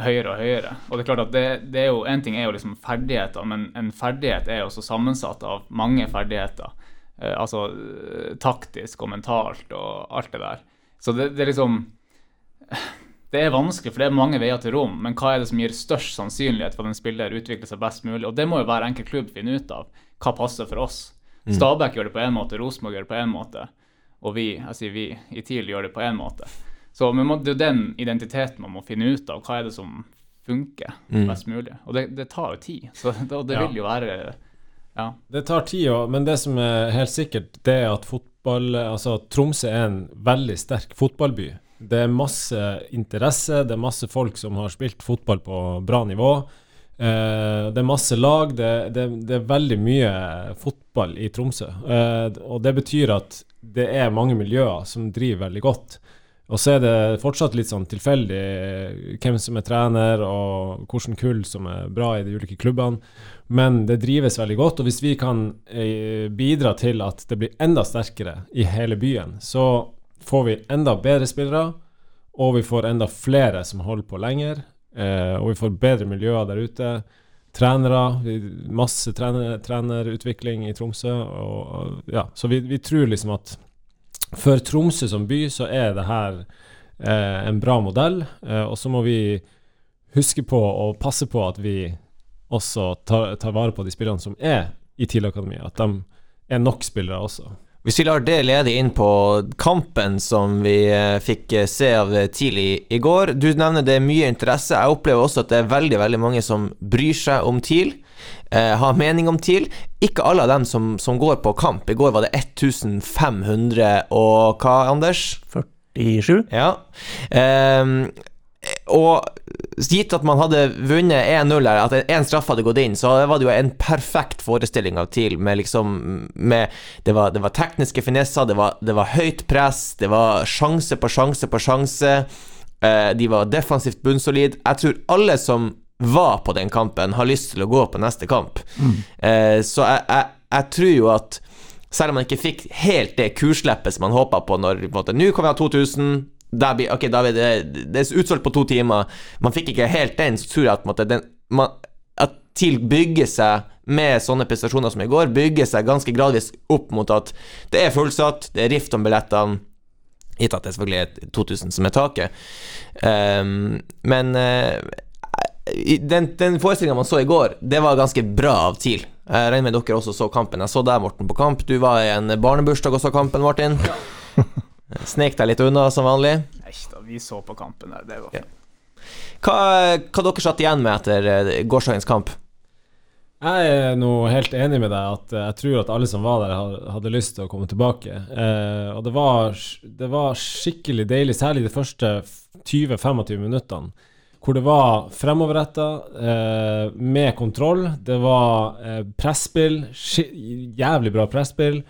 høyere og høyere. Og det er klart at det, det er jo, En ting er jo liksom ferdigheter, men en ferdighet er jo også sammensatt av mange ferdigheter. Eh, altså eh, taktisk og mentalt og alt det der. Så det, det er liksom det er vanskelig, for det er mange veier til rom, men hva er det som gir størst sannsynlighet for at en spiller utvikler seg best mulig? Og det må jo hver enkelt klubb finne ut av. Hva passer for oss? Mm. Stabæk gjør det på én måte, Rosenborg gjør det på én måte, og vi, jeg sier vi, i TIL gjør det på én måte. Så må, det er den identiteten man må finne ut av. Hva er det som funker mm. best mulig? Og det, det tar jo tid. Så det, det vil jo være ja. Det tar tid, men det som er helt sikkert, det er at fotball Altså, Tromsø er en veldig sterk fotballby. Det er masse interesse, det er masse folk som har spilt fotball på bra nivå. Eh, det er masse lag, det, det, det, er veldig mye fotball i Tromsø. Eh, og det betyr at det er mange miljøer som driver veldig godt. Og så er det fortsatt litt sånn tilfeldig hvem som er trener, og hvilken kull som er bra i de ulike klubbene. Men det drives veldig godt, og hvis vi kan eh, bidra til at det blir enda sterkere i hele byen, så får vi enda bedre spillere, og vi får enda flere som holder på lenger. Eh, og vi får bedre miljøer der ute. Trenere. Masse trener, trenerutvikling i Tromsø. Og, og, ja, så vi, vi, tror liksom at for Tromsø som by så er det her eh, en bra modell. Eh, og så må vi huske på og passe på at vi også tar, tar vare på de spillerne som er i TIL-akademiet. At de er nok spillere også. Hvis vi lar det lede inn på kampen som vi eh, fikk eh, se av TIL i, går. Du nevner det er mye interesse. Jeg opplever også at det er veldig veldig mange som bryr seg om TIL. Eh, har mening om TIL. Ikke alle av dem som, som, går på kamp. I går var det 1500 og hva, Anders? 47. Ja. Eh, og gitt at man hadde vunnet 1-0 her, at én straff hadde gått inn, så var det jo en perfekt forestilling av TIL med liksom med, det, var, det, var, tekniske finesser, det var, det var, høyt press, det var sjanse på sjanse på sjanse. Eh, de var defensivt bunnsolid. Jeg tror alle som var på den kampen, har lyst til å gå på neste kamp. Mm. Eh, så jeg, jeg, jeg, tror jo at selv om man ikke fikk helt det kursleppet som man håpa på når Nå kan vi ha 2000 blir, ok, da blir det, det er utsolgt på to timer. Man fikk ikke helt den, så tror jeg at, måtte, den, man, at TIL bygger seg med sånne prestasjoner som i går, bygger seg ganske gradvis opp mot at det er fullsatt, det er rift om billettene. Gitt at det selvfølgelig er 2000 som er taket. Um, men uh, den, den forestillinga man så i går, det var ganske bra av TIL. Jeg regner med dere også så kampen. Jeg så deg, Morten, på kamp. Du var i en barnebursdag og så kampen, Martin. Ja. Snek deg litt unna som vanlig? Nei da, vi så på kampen der. Det var fint. Hva, hva dere satt igjen med etter eh, gårsdagens kamp? Jeg er nå helt enig med deg at jeg tror at alle som var der, hadde lyst til å komme tilbake. Eh, og det var, det var skikkelig deilig, særlig de første 20-25 minuttene, hvor det var fremoverretta, eh, med kontroll. Det var eh, presspill, jævlig bra presspill.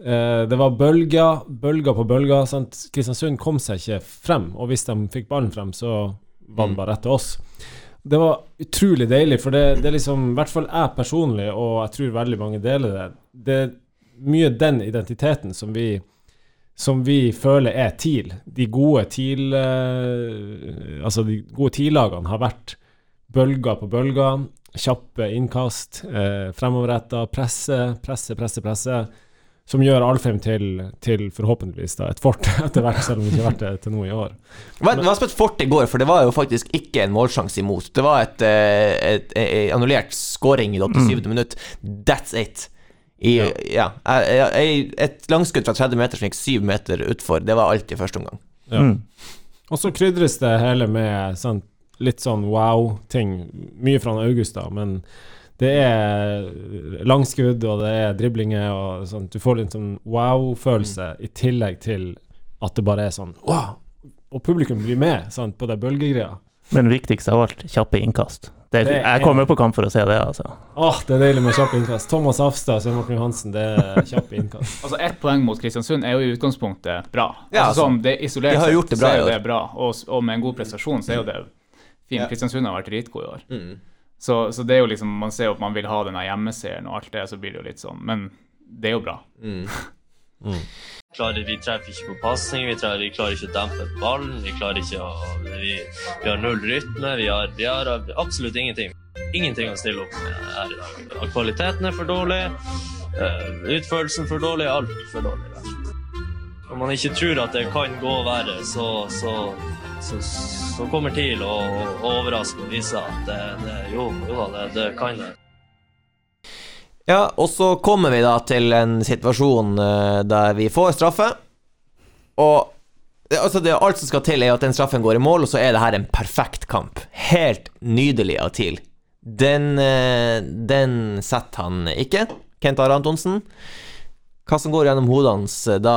Eh, det var bølger, bølger på bølger. Sant? Kristiansund kom seg ikke frem, og hvis de fikk ballen frem, så var den bare rett til oss. Det var utrolig deilig, for det, det er liksom I hvert fall jeg personlig, og jeg tror veldig mange deler det. Det er mye den identiteten som vi som vi føler er TIL. De gode TIL eh, Altså, de gode TIL-lagene har vært bølger på bølger. Kjappe innkast, eh, fremoverretta, presse, presse, presse, presse. Som gjør Alfheim til, til forhåpentligvis da, et fort etter hvert, selv om det ikke har vært det til nå i år. Det var, det var fort i går, for det var jo faktisk ikke en målsjanse imot. Det var et, eh, et, et annullert scoring i det 87. minutt. That's it. I, ja. Ja. Et langskudd fra 30 meter som gikk 7 meter utfor, det var alt i første omgang. Ja. Mm. Og så krydres det hele med sånn, litt sånn wow-ting. Mye fra August, da, men det er langskudd, og det er driblinger, og sånn. Du får litt sånn wow-følelse, i tillegg til at det bare er sånn wow! Og publikum blir med sant, på det bølgegreia. Men viktigst av alt, kjappe innkast. Det, Det er- jeg kommer på kamp for å se det, altså. Åh, det er deilig med kjappe innkast. Thomas Afstad og Svein Morten Johansen, det er kjappe innkast. Altså Ett poeng mot Kristiansund er jo i utgangspunktet bra. Ja, altså, altså, sånn, det Isolert de har sett gjort det bra så er jo det bra, og, og med en god prestasjon så er jo det fint. Ja. Kristiansund har vært dritgod i år. Mm. Så, så det er jo liksom Man ser jo at man vil ha denne hjemmeseieren og alt det, så blir det jo litt sånn. Men det er jo bra. Mm. klarer, vi treffer ikke på pasning, vi, trenger- vi klarer ikke å dempe ballen, vi klarer ikke å Vi, vi har null rytme, vi har, vi har absolutt ingenting. Ingenting å stille opp med her i dag. Kvaliteten er for dårlig, eh, utførelsen for dårlig, alt for dårlig. Om. Når man ikke tror at det kan gå verre, så, så, så kommer TIL å å overraske og vise at det, det, jo, jo det, det kan det. Ja, og så kommer vi da til en situasjon eh, der vi får straffe. Og altså det, alt som skal til, er at den straffen går i mål, og så er det her en perfekt kamp. Helt nydelig av TIL. Den, eh, den setter han ikke, Kent Are Antonsen. Hva som går gjennom hodet hans eh, da,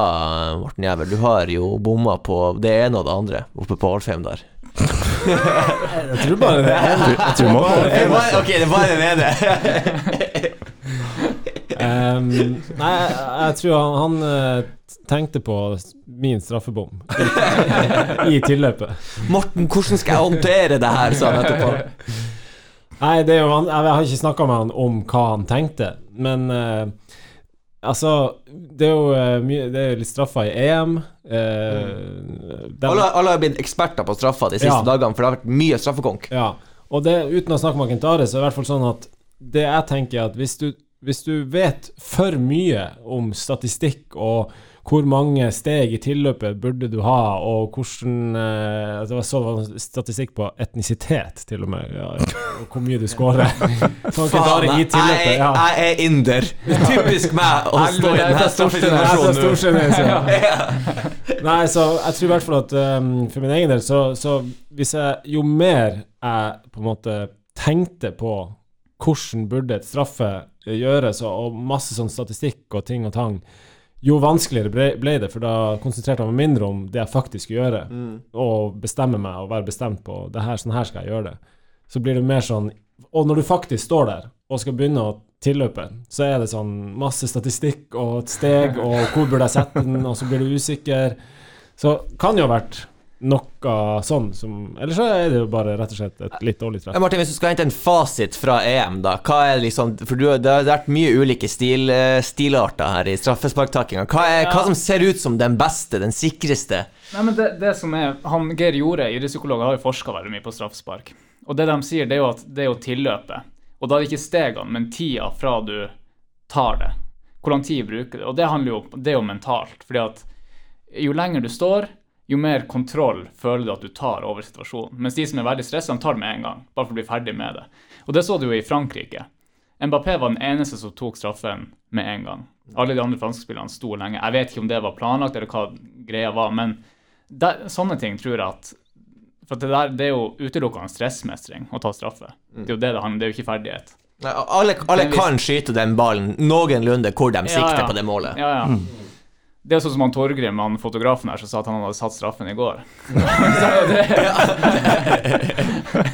Morten Jævel? Du har jo bomma på det ene og det andre oppe på Alfheim der. Jeg tror bare det er Jeg tror bare det er bare- Ok, det er bare den ene. Um, Nei, jeg, jeg tror han, han eh, tenkte på min straffebom i tilløpet. Morten, hvordan skal jeg håndtere det her, sa han etterpå. Nei, det er jo, han- jeg har ikke snakka med han om hva han tenkte, men eh, Altså, det er jo eh, mye Det er litt straffer i EM. eh, mm. Alle, alle har blitt eksperter på straffer de siste Ja. dagene, for det har vært mye straffekonk. Ja, og det, uten å snakke med Kentare, så er det i hvert fall sånn at det jeg tenker er at hvis du, hvis du vet for mye om statistikk og hvor mange steg i tilløpet burde du ha, og hvordan eh, altså Jeg så det var statistikk på etnisitet, til og med, ja, og hvor mye du scorer. Faen, jeg, ja. jeg er inder. Typisk meg å stå i denne ja. Nei, så jeg tror i hvert fall at um, for min egen del, så, så hvis jeg Jo mer jeg på en måte tenkte på hvordan burde et straffe gjøres, og, og masse sånn statistikk og ting og tang, jo vanskeligere ble, ble det, for da konsentrerte jeg meg mindre om det jeg faktisk skulle gjøre, Mm. og bestemme meg og være bestemt på det her, sånn her skal jeg gjøre det. Så blir det mer sånn Og når du faktisk står der og skal begynne å tilløpe, så er det sånn masse statistikk og et steg, og hvor burde jeg sette den, og så blir du usikker. Så kan jo ha vært noe sånn som Eller så er det jo bare rett og slett et litt dårlig treff. Martin, hvis du skal hente en fasit fra EM, da Hva er liksom For du, det har vært mye ulike stil, eh, stilarter her i straffesparktakinga. Hva, er- hva som ser ut som den beste, den sikreste? Nei, men det, det som er, han Geir Jorde, idrettspsykolog, har jo forska veldig mye på straffespark. Og det de sier, det er jo at det er jo tilløpet. Og da er det ikke stegene, men tida fra du tar det. Hvor lang tid bruker du? Og det handler jo om det er jo mentalt. fordi at jo lenger du står, jo mer kontroll føler du at du tar over situasjonen. Mens de som er veldig stressa, tar det med en gang. Bare for å bli ferdig med det. Og det så du jo i Frankrike. Mbappé var den eneste som tok straffen med en gang. Alle de andre franske spillerne sto lenge. Jeg vet ikke om det var planlagt, eller hva greia var, men der, sånne ting tror jeg at For det, der, det er jo utelukkende stressmestring å ta straffe. Det er jo det det handler Det er jo ikke ferdighet. Alle, alle kan skyte den ballen noenlunde hvor de sikter ja. på det målet. Ja, ja. Det er sånn som han Torgrim, han fotografen her, som sa at han hadde satt straffen i går.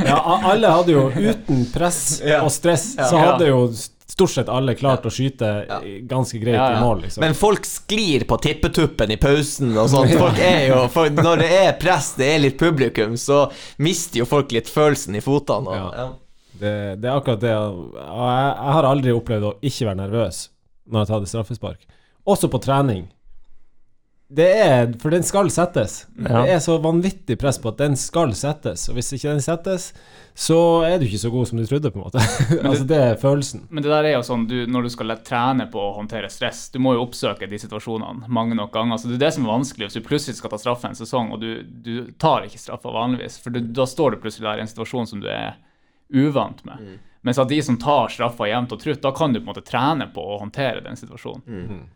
Ja, alle hadde jo uten press og stress, så hadde jo stort sett alle klart å skyte ganske greit i mål, liksom. Men folk sklir på tippetuppen i pausen og sånt. Folk er jo, for når det er press, det er litt publikum, så mister jo folk litt følelsen i fotene. Og, Ja. ja. Det, det er akkurat det. Jeg, jeg har aldri opplevd å ikke være nervøs når jeg tar det straffespark. Også på trening. Det er For den skal settes. Ja. Det er så vanvittig press på at den skal settes. Og hvis ikke den settes, så er du ikke så god som du trodde, på en måte. altså, det er følelsen. men det der er jo sånn, du, når du skal trene på å håndtere stress, du må jo oppsøke de situasjonene mange nok ganger. Så det er det som er vanskelig hvis du plutselig skal ta straffe en sesong, og du, du tar ikke straffa vanligvis. For du, da står du plutselig der i en situasjon som du er uvant med. Mm. Mens at de som tar straffa jevnt og trutt, da kan du på en måte trene på å håndtere den situasjonen. Mm.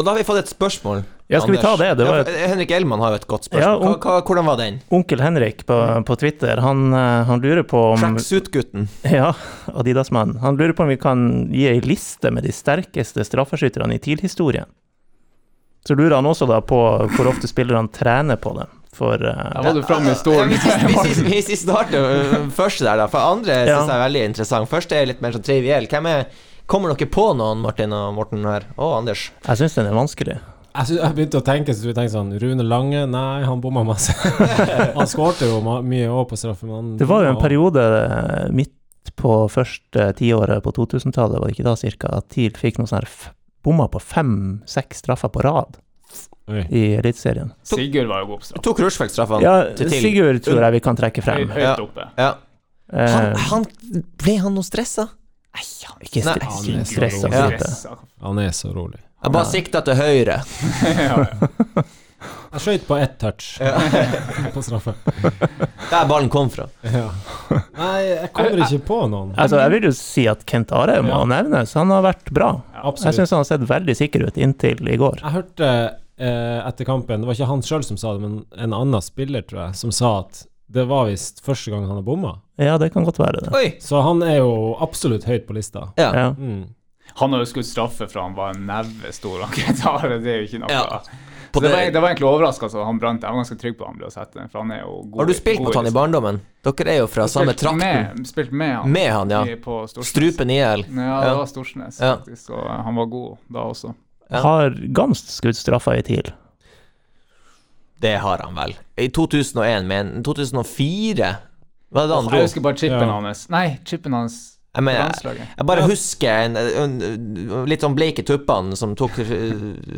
Og da har vi fått et spørsmål. Ja, skal vi ta det? Det var ja, Henrik Elman har jo et godt spørsmål. Ja, hva, hva, hvordan var den? Onkel Henrik på, på Twitter, han, eh, han lurer på om Tracksuit-gutten. Ja, Adidas-mannen. Han lurer på om vi kan gi ei liste med de sterkeste straffeskytterne i TIL-historien. Så lurer han også da på hvor ofte spillerne trener på det. For uh, Da var du framme i stolen. hvis, vi, starter først første der, da. For andre Ja. synes jeg er veldig interessant. Første er litt mer sånn triviell. Hvem er Kommer dere på noen, Martin og Morten her? Og Anders? jeg syns den er vanskelig. Jeg, jeg begynte å tenke så jeg tenkte sånn Rune Lange, nei, han bomma masse. han skårte jo mye òg på straffe, Det var jo en periode eh, midt på første tiåret på 2000-tallet, var det ikke da cirka, at TIL fikk noe sånn her bomma på fem-seks straffer på rad. Oi. I Eliteserien. Sigurd var jo god på straff. Tok Rushfeldt-straffene Ja, til TIL. Sigurd tror jeg vi kan trekke Høy, frem. høyt Ja. oppe. Ja. Han, Eh, han, ble han noe stressa? Nei, han ikke Nei, han er så stressa rolig. Ja. Han er så rolig. Jeg bare sikta til høyre. ja, ja. Jeg skøyt på ett touch på straffe. Der ballen kom fra. Ja. Nei, jeg kommer ikke på noen. Altså, jeg vil jo si at Kent Are må Ja. nevnes. Han har vært bra. Jeg Absolutt. syns han har sett veldig sikker ut inntil i går. Jeg hørte eh, etter kampen, det var ikke han sjøl som sa det, men en annen spiller, tror jeg, som sa at det var visst første gang han har bomma. Ja, det kan godt være det. Oi! Så han er jo absolutt høyt på lista. Ja. Ja. Mm. Han har jo skutt straffe fra han var en neve stor. Det er jo ikke noe Ja. Så det, var, det, det var egentlig overraskende at han brant. Jeg var ganske trygg på at han ble å sette den, for han er jo god. har du spilt mot han i barndommen? Dere er jo fra samme trakten. Med, spilt med han. Med han, ja. På Strupen i hjel. Ja, det var Storsnes, Ja. faktisk. Og han var god da også. Ja. Har Gamst skutt straffa i TIL? Det har han vel. I 2001, men 2004 Hva er det han dro? Jeg husker bare chipen Ja. hans. Nei, chipen hans Jeg mener, jeg, jeg bare husker en, en, litt sånn bleike tuppene som tok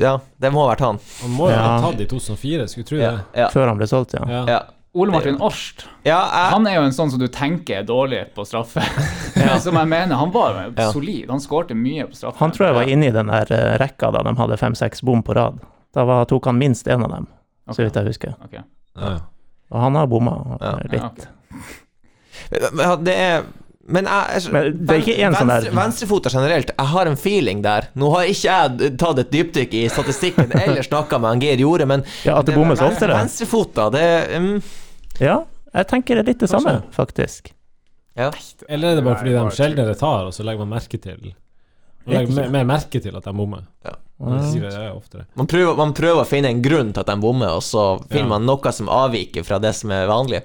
Ja, det må ha vært han. Han må jo Ja. ha tatt i 2004, skulle tro Ja. det. Ja. Før han ble solgt, ja. Ja. ja. Ole Martin Årst. ja jeg, Han er jo en sånn som du tenker er dårlig på straffe. som jeg mener, han var solid. Han skårte mye på straffe. Han tror jeg var inne i den der eh, rekka da de hadde fem-seks bom på rad. Da var, tok han minst én av dem, så vidt jeg husker. Okay. Ja. Og han har bomma Ja. litt. Ja. Det er men jeg, Men det er ikke én sånn der- Venstrefota generelt, jeg har en feeling der. Nå har ikke jeg tatt et dypdykk i statistikken eller snakka med han Geir Jorde, men Ja, at det bommes ven- oftere. Venstrefota, det um... Ja, jeg tenker det er litt det samme, faktisk. Ja. Eller er det bare fordi de sjeldnere tar, og så legger man merke til Man legger mer merke til at de bommer. Ja. Det det. Man prøver, man prøver å finne en grunn til at de bommer, og så finner Ja. man noe som avviker fra det som er vanlig.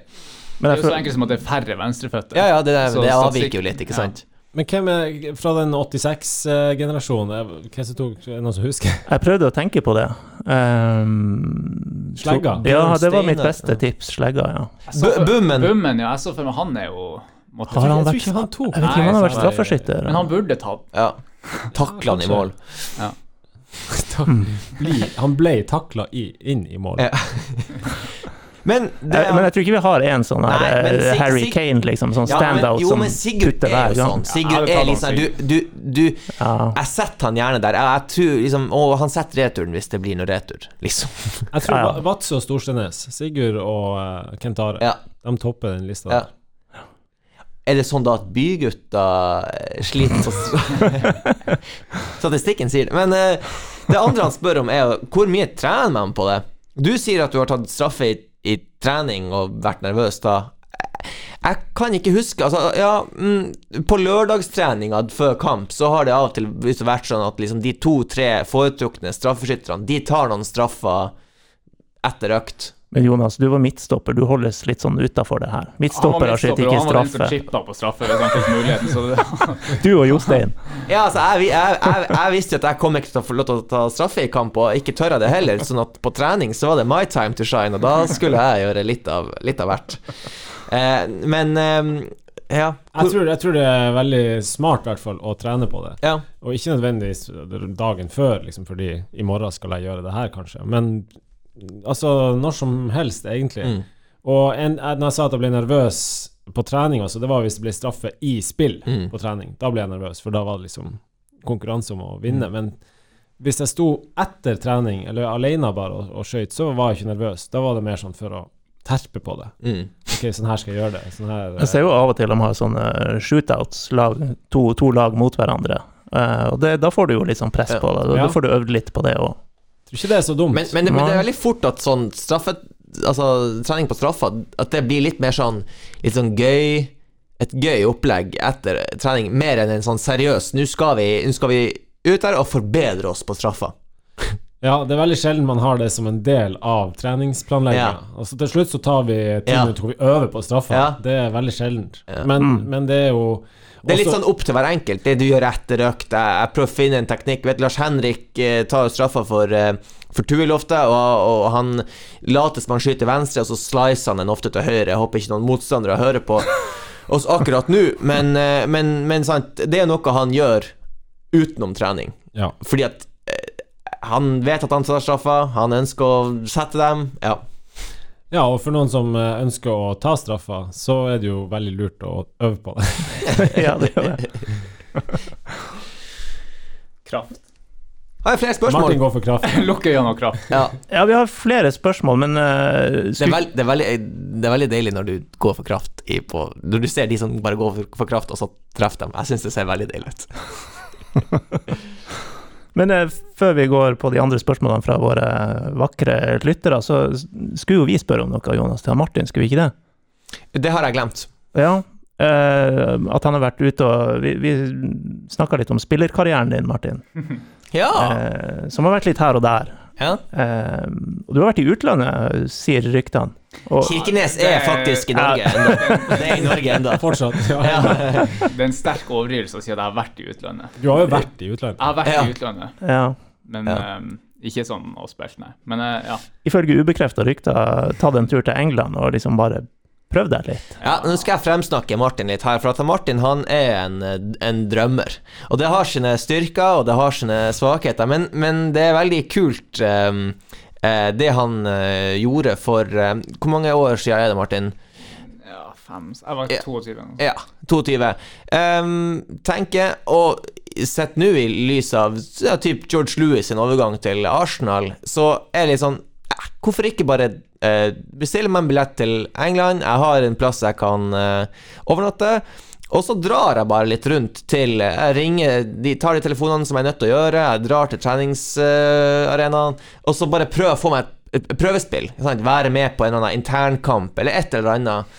Det er jo så enkelt som at det er færre venstreføtter. Ja, ja, det, Så det avviker jo litt, ikke ja. sant? Men hvem er fra den 86-generasjonen? Hvem som tok Er det noen som husker? jeg prøvde å tenke på det. Um, Slegga. Ja, det var mitt beste tips. Slegga, ja. For- Bummen. Bummen, ja. Jeg så for meg han er jo måtte, Har han Jeg tror vært ikke han tok Jeg vet ikke om han har vært straffeskytter. Men han burde tatt. Ja. Takla han i mål. Bli, Han ble takla inn i mål. Ja. Men det Eh, Men jeg tror ikke vi har en sånn her Nei, eh, Sig- Harry Sig- Kane, liksom, sånn standout jo, som putter er hver jo gang. sånn. Sigurd er liksom Du, du, du Ja. Jeg setter han gjerne der. Jeg, jeg tror liksom Å, han setter returen hvis det blir noe retur, liksom. Jeg tror Ja, ja. Vadsø og Storstenes, Sigurd og uh, Kent Are, Ja. de topper den lista. Ja. Er det sånn da at bygutta eh, sliter så Statistikken sier det. Men eh, det andre han spør om, er hvor mye trener man på det? Du sier at du har tatt straffe i, i trening og vært nervøs da. Jeg kan ikke huske Altså, ja mm, På lørdagstreninga før kamp så har det av og til vært sånn at liksom de to-tre foretrukne straffeskytterne, de tar noen straffer etter økt. Men Jonas, du var midtstopper. Du holdes litt sånn utafor det her. Midtstopper har skjedd ikke Han var den som straffe. på straffe hvis han fikk muligheten. Så det, Du og Jostein. Ja, altså, jeg, jeg, jeg, jeg visste jo at jeg kom ikke til å få lov til å ta straffe i kamp, og ikke tør jeg det heller, sånn at på trening så var det my time to shine, og da skulle jeg gjøre litt av, litt av hvert. Eh, men eh, ja. Jeg tror, jeg tror det er veldig smart, i hvert fall, å trene på det. ja. Og ikke nødvendigvis dagen før, liksom, fordi i morgen skal jeg gjøre det her, kanskje. Men altså når som helst, egentlig. Mm. Og en, når jeg sa at jeg ble nervøs på trening, også, det var hvis det ble straffe i spill Mm. på trening. Da ble jeg nervøs, for da var det liksom konkurranse om å vinne. Mm. Men hvis jeg sto etter trening, eller alene bare, og, og skøyt, så var jeg ikke nervøs. Da var det mer sånn for å terpe på det. Mm. Ok, sånn her skal jeg gjøre det. Sånn her, Jeg ser jo av og til de har sånne shootouts, lag, to, to lag mot hverandre. Uh, og det, da får du jo litt sånn press Ja. på det. Da, Ja. da får du øvd litt på det òg. Tror ikke det er så dumt. Men, men, det, men det er veldig fort at sånn straffe Altså trening på straffa At det blir litt mer sånn Litt sånn gøy Et gøy opplegg etter trening Mer enn en sånn seriøs Nå skal vi, nå skal vi ut her og forbedre oss på straffa Ja, det er veldig sjelden man har det som en del av treningsplanlegginga. Altså til slutt så tar vi ti Ja. minutter hvor vi øver på straffa. Ja. Det er veldig sjeldent. Ja. Men, Mm. men det er jo Det er litt sånn opp til hver enkelt Det du gjør etter økt Jeg, prøver å finne en teknikk Vet Lars Henrik eh, tar straffa for eh, For Tuiloftet og, og han later som han skyter venstre Og så slicer han den ofte til høyre Jeg håper ikke noen motstandere hører på oss akkurat nå Men, eh, men, men sant Det er noe han gjør utenom trening Ja. Fordi at eh, han vet at han tar straffa, han ønsker å sette dem. Ja. Ja, og for noen som eh, ønsker å ta straffa, så er det jo veldig lurt å øve på det. ja, det gjør det. kraft. Har jeg flere spørsmål? Martin går for kraft. Lukker øynene og kraft. Ja. Ja, vi har flere spørsmål, men uh, Det, er veld, det, er veldig, det er veldig deilig når du går for kraft i, på Når du ser de som bare går for, for kraft, og så treffer dem. Jeg syns det ser veldig deilig ut. men eh, før vi går på de andre spørsmålene fra våre vakre lyttere, så skulle jo vi spørre om noe, Jonas, til Martin, skulle vi ikke det? Det har jeg glemt. Ja. Uh, at han har vært ute og Vi, vi snakka litt om spillerkarrieren din, Martin. Ja. uh, som har vært litt her og der. ja. Uh, og du har vært i utlandet, sier ryktene. Og, Kirkenes er faktisk i Norge ennå. Det er i Norge ennå. Fortsatt. Ja. Ja. Det er en sterk overdrivelse å si at jeg har vært i utlandet. Du har jo vært i utlandet. Jeg har vært Ja. i utlandet, ja. men Ja. eh, ikke sånn og spilt, nei. Men uh, ja. Ifølge ubekrefta rykter tatt en tur til England og liksom bare prøvd deg litt. Ja, nå skal jeg fremsnakke Martin litt her, for at Martin han er en, en drømmer. Og det har sine styrker, og det har sine svakheter, men, men det er veldig kult eh, det han eh, gjorde for eh, Hvor mange år siden er det, Martin? ja fem Jeg var Ja. 22. Ja, 22. Um, tenker, og sett nå i lys av ja, typ George Lewis sin overgang til Arsenal, så er det litt sånn eh, Hvorfor ikke bare eh, bestille meg en billett til England? Jeg har en plass jeg kan eh, overnatte. Og så drar jeg bare litt rundt til Jeg ringer, de tar de telefonene som jeg er nødt til å gjøre, jeg drar til treningsarenaen, og så bare prøver å få meg et, prøvespill. Sant? Være med på en eller annen internkamp, eller et eller annet.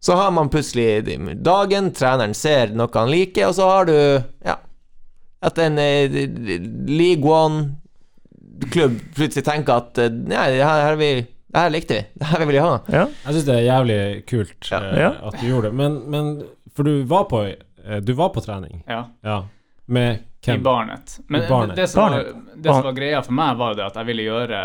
Så har man plutselig dagen, treneren ser noe han liker, og så har du Ja. At en eh, League One-klubb plutselig tenker at eh, Nei, det her, her vi det her likte vi. Det her vil vi ha. Ja. Jeg syns det er jævlig kult eh, Ja. at du gjorde det. Men, men For du var på eh, Du var på trening? Ja. Ja. Med I? Barnet. Men I Barnet. det, som var, det som var greia for meg, var det at jeg ville gjøre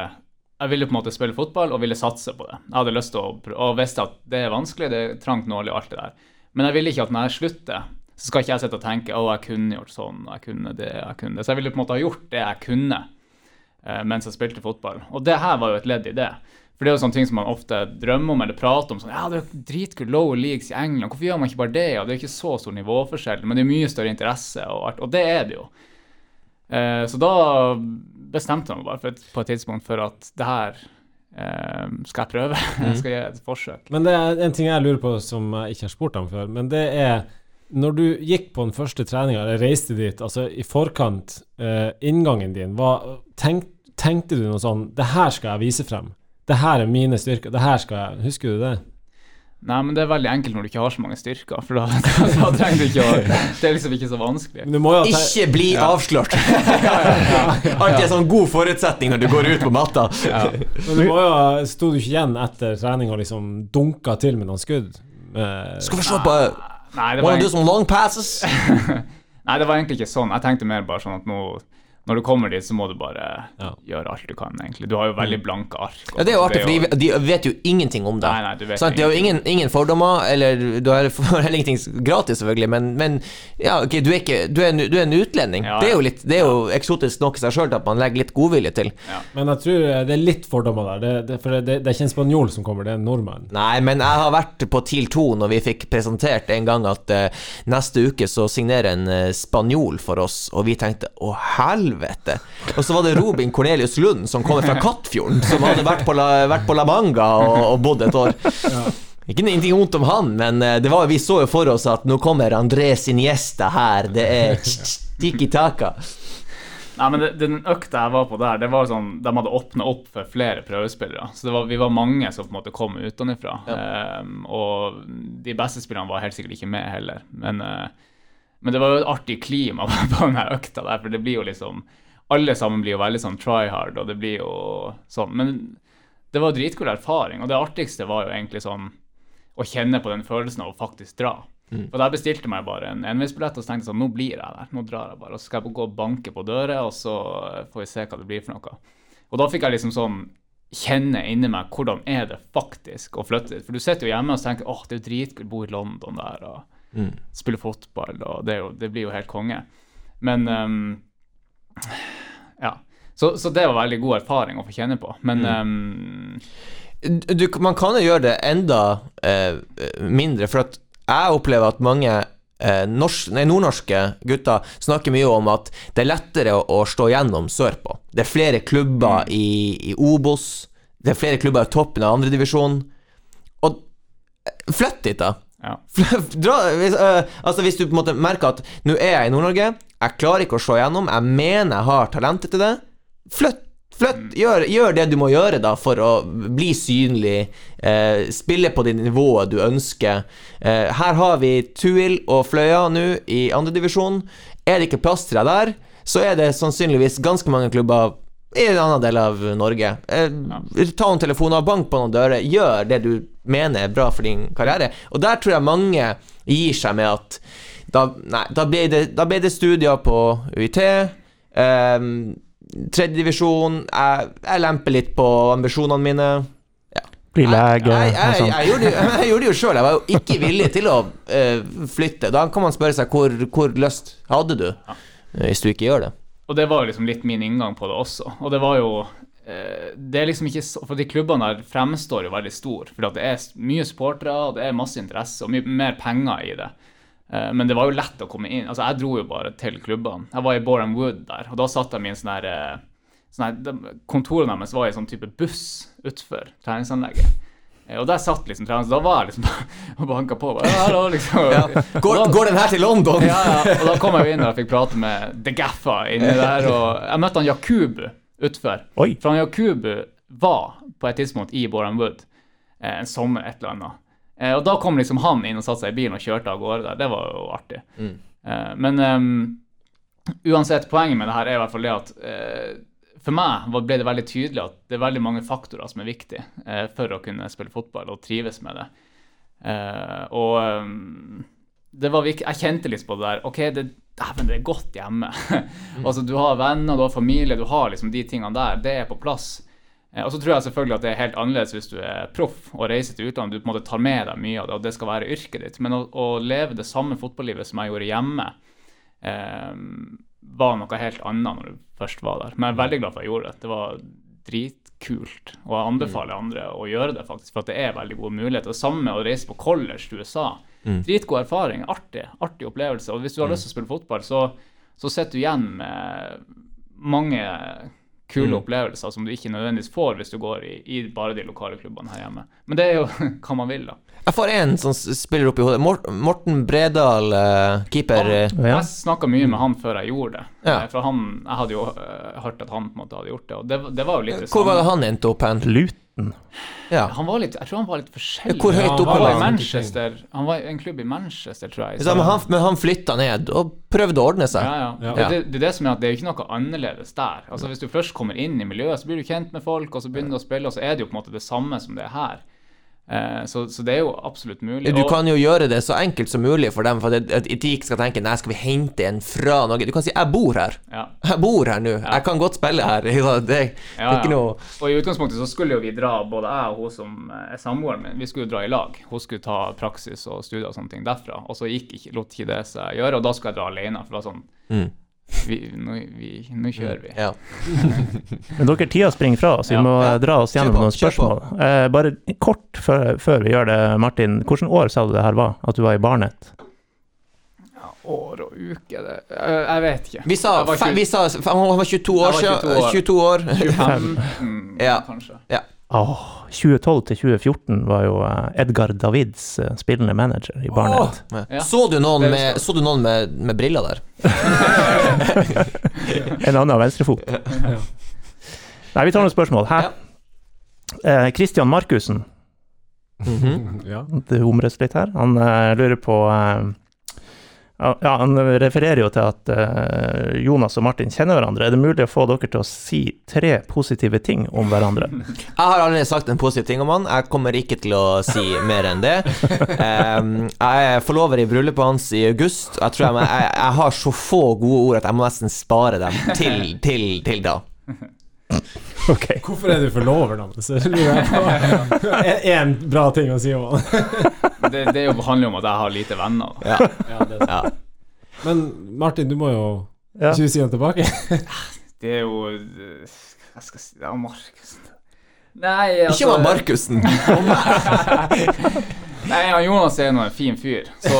Jeg ville på en måte spille fotball og ville satse på det. Jeg hadde lyst til å Og visste at det er vanskelig, det er trangt nåløye og alt det der. Men jeg ville ikke at når jeg slutter, så skal ikke jeg sitte og tenke å, jeg kunne gjort sånn, jeg kunne det, jeg kunne det. Så jeg ville på en måte ha gjort det jeg kunne eh, mens jeg spilte fotball. Og det her var jo et ledd i det. For det er jo sånne ting som man ofte drømmer om eller prater om. sånn, ja, det er dritkult low leagues i England, hvorfor gjør man ikke bare det? Og det er ikke så stor nivåforskjell, men det er mye større interesse, og, og det er det jo. Eh, så da bestemte jeg meg bare et, på et tidspunkt for at det her eh, skal jeg prøve. jeg skal gjøre et forsøk. Men det er en ting jeg lurer på som jeg ikke har spurt om før, men det er når du gikk på den første treninga, eller reiste dit, altså i forkant, eh, inngangen din, hva, tenk, tenkte du noe sånn Det her skal jeg vise frem. Det her er mine styrker. Det her skal jeg Husker du det? Nei, men det er veldig enkelt når du ikke har så mange styrker, for da, da, da trenger du ikke å Det er liksom ikke så vanskelig. Du må jo Ikke bli avslørt! Alltid en sånn god forutsetning når du går ut på matta. Men du må jo Sto du ikke igjen etter trening og liksom dunka til med noen skudd? Eh, Skal vi se på Nei, det var, Wanna do some long passes? nei, det var egentlig ikke sånn. Jeg tenkte mer bare sånn at nå når du kommer dit, så må du bare Ja. gjøre alt du kan, egentlig. Du har jo veldig blanke ark. og Ja, det er jo artig, for de, de vet jo ingenting om det. Nei, nei, du vet Sant? De har jo ingen, ingen fordommer, eller du har heller ingenting gratis, selvfølgelig, men, men ja, ok, du, er ikke, du, er en, du er en utlending. Ja, Det er jo litt Det er jo eksotisk nok i seg sjøl at man legger litt godvilje til. Men jeg tror eh, det er litt fordommer der. Det, det, for det, det er ikke en spanjol som kommer, det er en nordmann. Nei, men jeg har vært på TIL 2 når vi fikk presentert en gang at uh, neste uke så signerer en uh, spanjol for oss, og vi tenkte å helvete. Og så var det Robin Cornelius Lund som kommer fra Kattfjorden, som hadde vært på La, vært på La Manga og, og bodd et år. Ikke ingenting vondt om han, men eh, det var, vi så jo for oss at nå kommer Andrés Iniesta her, det er tiki taka. Nei, men det, den økta jeg var på der, det var sånn De hadde åpna opp for flere prøvespillere. Så det var, vi var mange som på en måte kom utenfra. Ehm, og de beste spillerne var helt sikkert ikke med heller. Men, eh, men det var jo et artig klima på den økta der, for det blir jo liksom Alle sammen blir jo veldig sånn try hard, og det blir jo sånn. Men det var dritkul erfaring, og det artigste var jo egentlig sånn å kjenne på den følelsen av å faktisk dra. Og der bestilte meg bare en enveisbillett og så tenkte jeg sånn, nå blir jeg der. Nå drar jeg bare. Og så skal jeg gå og banke på dører, og så får vi se hva det blir for noe. Og da fikk jeg liksom sånn kjenne inni meg hvordan er det faktisk å flytte dit. For du sitter jo hjemme og tenker åh, det er jo dritkult å bo i London der og spille fotball, og det, er jo, det blir jo helt konge. Men um, ja. Så, så det var veldig god erfaring å få kjenne på. Men ehm, du, man kan jo gjøre det enda eh, mindre, for at jeg opplever at mange eh, norsk, nei, nordnorske gutter snakker mye om at det er lettere å, å stå gjennom sørpå. Det er flere klubber i, i Obos, det er flere klubber i toppen av andredivisjon. Og eh, flytt dit, da. Ja. Dra, hvis, øh, altså hvis du på en måte merker at nå er jeg i Nord-Norge, jeg klarer ikke å slå gjennom, jeg mener jeg har talentet til det, flytt. Flytt, gjør, gjør det du må gjøre da for å bli synlig, eh, spille på det nivået du ønsker. Eh, her har vi Tuil og Fløya nå i andredivisjon. Er det ikke plass til deg der, så er det sannsynligvis ganske mange klubber i en annen del av Norge. Eh, ta noen telefoner, bank på noen dører, gjør det du mener er bra for din karriere. Og der tror jeg mange gir seg med at da, nei, da, ble, det, da ble det studier på UiT. Um, Tredjedivisjon. Jeg, jeg lemper litt på ambisjonene mine. Bli lege Jeg, jeg, og jeg, sånn. jeg, gjorde, det- jeg gjorde det jo sjøl. Jeg var jo ikke villig til å uh, flytte. Da kan man spørre seg hvor, hvor lyst hadde du, ja. hvis du ikke gjør det. Og det var jo liksom litt min inngang på det også. Og det var jo eh, Det er liksom ikke For de klubbene der fremstår jo veldig stor. For det er mye supportere, og det er masse interesse, og mye mer penger i det. Eh, men det var jo lett å komme inn. Altså, jeg dro jo bare til klubbene. Jeg var i Boreham Wood der, og da satt de i en sånn her eh, sånn Kontorene deres var i en sånn type buss utenfor treningsanlegget. Eh, Og der satt liksom treneren, så da var jeg liksom og banka på. Bare, «Ja, hallo», liksom. Går, da- går den her til London? ja, ja, og da kom jeg jo inn og fikk prate med The Gaffa inni der, og jeg møtte han Yakubu utfor. For han Yakubu var på et tidspunkt i Boreham Wood eh, en sommer, et eller annet. Eh, og da kom liksom han inn og satte seg i bilen og kjørte av gårde der. Det var jo artig. Eh, men um, uansett, poenget med det her er i hvert fall det at eh, for meg ble det veldig tydelig at det er veldig mange faktorer som er viktige eh, for å kunne spille fotball og trives med det. Eh, og um, det var viktig, Jeg kjente litt på det der. OK, det, dæven, det er godt hjemme. altså, du har venner, du har familie, du har liksom de tingene der. Det er på plass. Eh, og så tror jeg selvfølgelig at det er helt annerledes hvis du er proff og reiser til utlandet. Du på en måte tar med deg mye av det, og det skal være yrket ditt. Men å, å leve det samme fotballivet som jeg gjorde hjemme, eh, var noe helt annet når du først var der. Men jeg er veldig glad for at jeg gjorde det. Det var dritkult. Og jeg anbefaler andre å gjøre det, faktisk, for det er veldig gode muligheter. Det samme med å reise på college til USA. Dritgod erfaring. Artig. Artig opplevelse. Og hvis du har lyst til å spille fotball, så, så sitter du igjen med mange kule opplevelser som du ikke nødvendigvis får hvis du går i, i bare de lokale klubbene her hjemme. Men det er jo hva man vil, da. Jeg får en som spiller opp i hodet. Morten Bredal, eh, keeper. Han, Jeg snakka mye med han før jeg gjorde det. Ja. Eh, For han, jeg hadde jo eh, hørt at han på en måte hadde gjort det, og det, det var jo litt Hvor var det han endte opp hen? Luton? 19. Ja. Han var litt, jeg tror han var litt forskjellig. Hvor høyt oppe han Han var var i han? Manchester. Han var i en klubb i Manchester, tror jeg. Så, men, han, men han flytta ned og prøvde å ordne seg. Ja, ja. Ja. Det, det, det er det som er at det er ikke noe annerledes der. Altså Hvis du først kommer inn i miljøet, så blir du kjent med folk, og så begynner du å spille, og så er det jo på en måte det samme som det er her. Eh, så, så det er jo absolutt mulig. Du kan jo gjøre det så enkelt som mulig for dem, for at de ikke skal tenke Nei, skal vi hente en fra Norge? Du kan si 'jeg bor her'. ja. Jeg bor her nå. Jeg kan godt spille her. Det, det Ja, er ikke noe Og i utgangspunktet så skulle jo vi dra, både jeg og hun som eh, er samboeren min, vi skulle jo dra i lag. Hun skulle ta praksis og studier og sånne ting derfra. Og så gikk lot ikke det seg gjøre, og da skulle jeg dra alene. For det var sånn Mm. Vi, nå, vi, nå kjører vi. Ja. Men dere, tida springer fra oss. Vi Ja. må Ja. eh, dra oss gjennom på, noen spørsmål. Eh, bare kort før, før vi gjør det, Martin. Hvilket år sa du det her var? At du var i Barnet? År og uke, det eh, Jeg vet ikke. Vi sa, var fe, tjue- vi sa Han var 22 år siden. 22 år. 22 år. 25, mm, Ja. Åh, 2012 til 2014 var jo eh, Edgar Davids eh, spillende manager i Barnet. Ja. Så du noen, med, så du noen med, med briller der? En annen venstrefot. Nei, vi tar noen spørsmål. Hæ? Eh, Christian Markussen, Mhm. Ja. det humres litt her, han eh, lurer på eh, ja, Han refererer jo til at eh, Jonas og Martin kjenner hverandre. Er det mulig å få dere til å si tre positive ting om hverandre? Jeg har allerede sagt en positiv ting om han. Jeg kommer ikke til å si mer enn det. Jeg er forlover i bryllupet hans i august. Jeg tror jeg, jeg, jeg har så få gode ord at jeg må nesten spare dem til, til, til da. Ok. Hvorfor er du forlover nå? En bra ting å si om han. Det, det er handler jo om at jeg har lite venner. Ja, Ja, det er ja. Men Martin, du må jo Ja. ikke si han tilbake. Det er jo Hva skal jeg si Det er Markussen Nei, altså Ikke var Markussen. Nei, han Jonas er nå en fin fyr, så,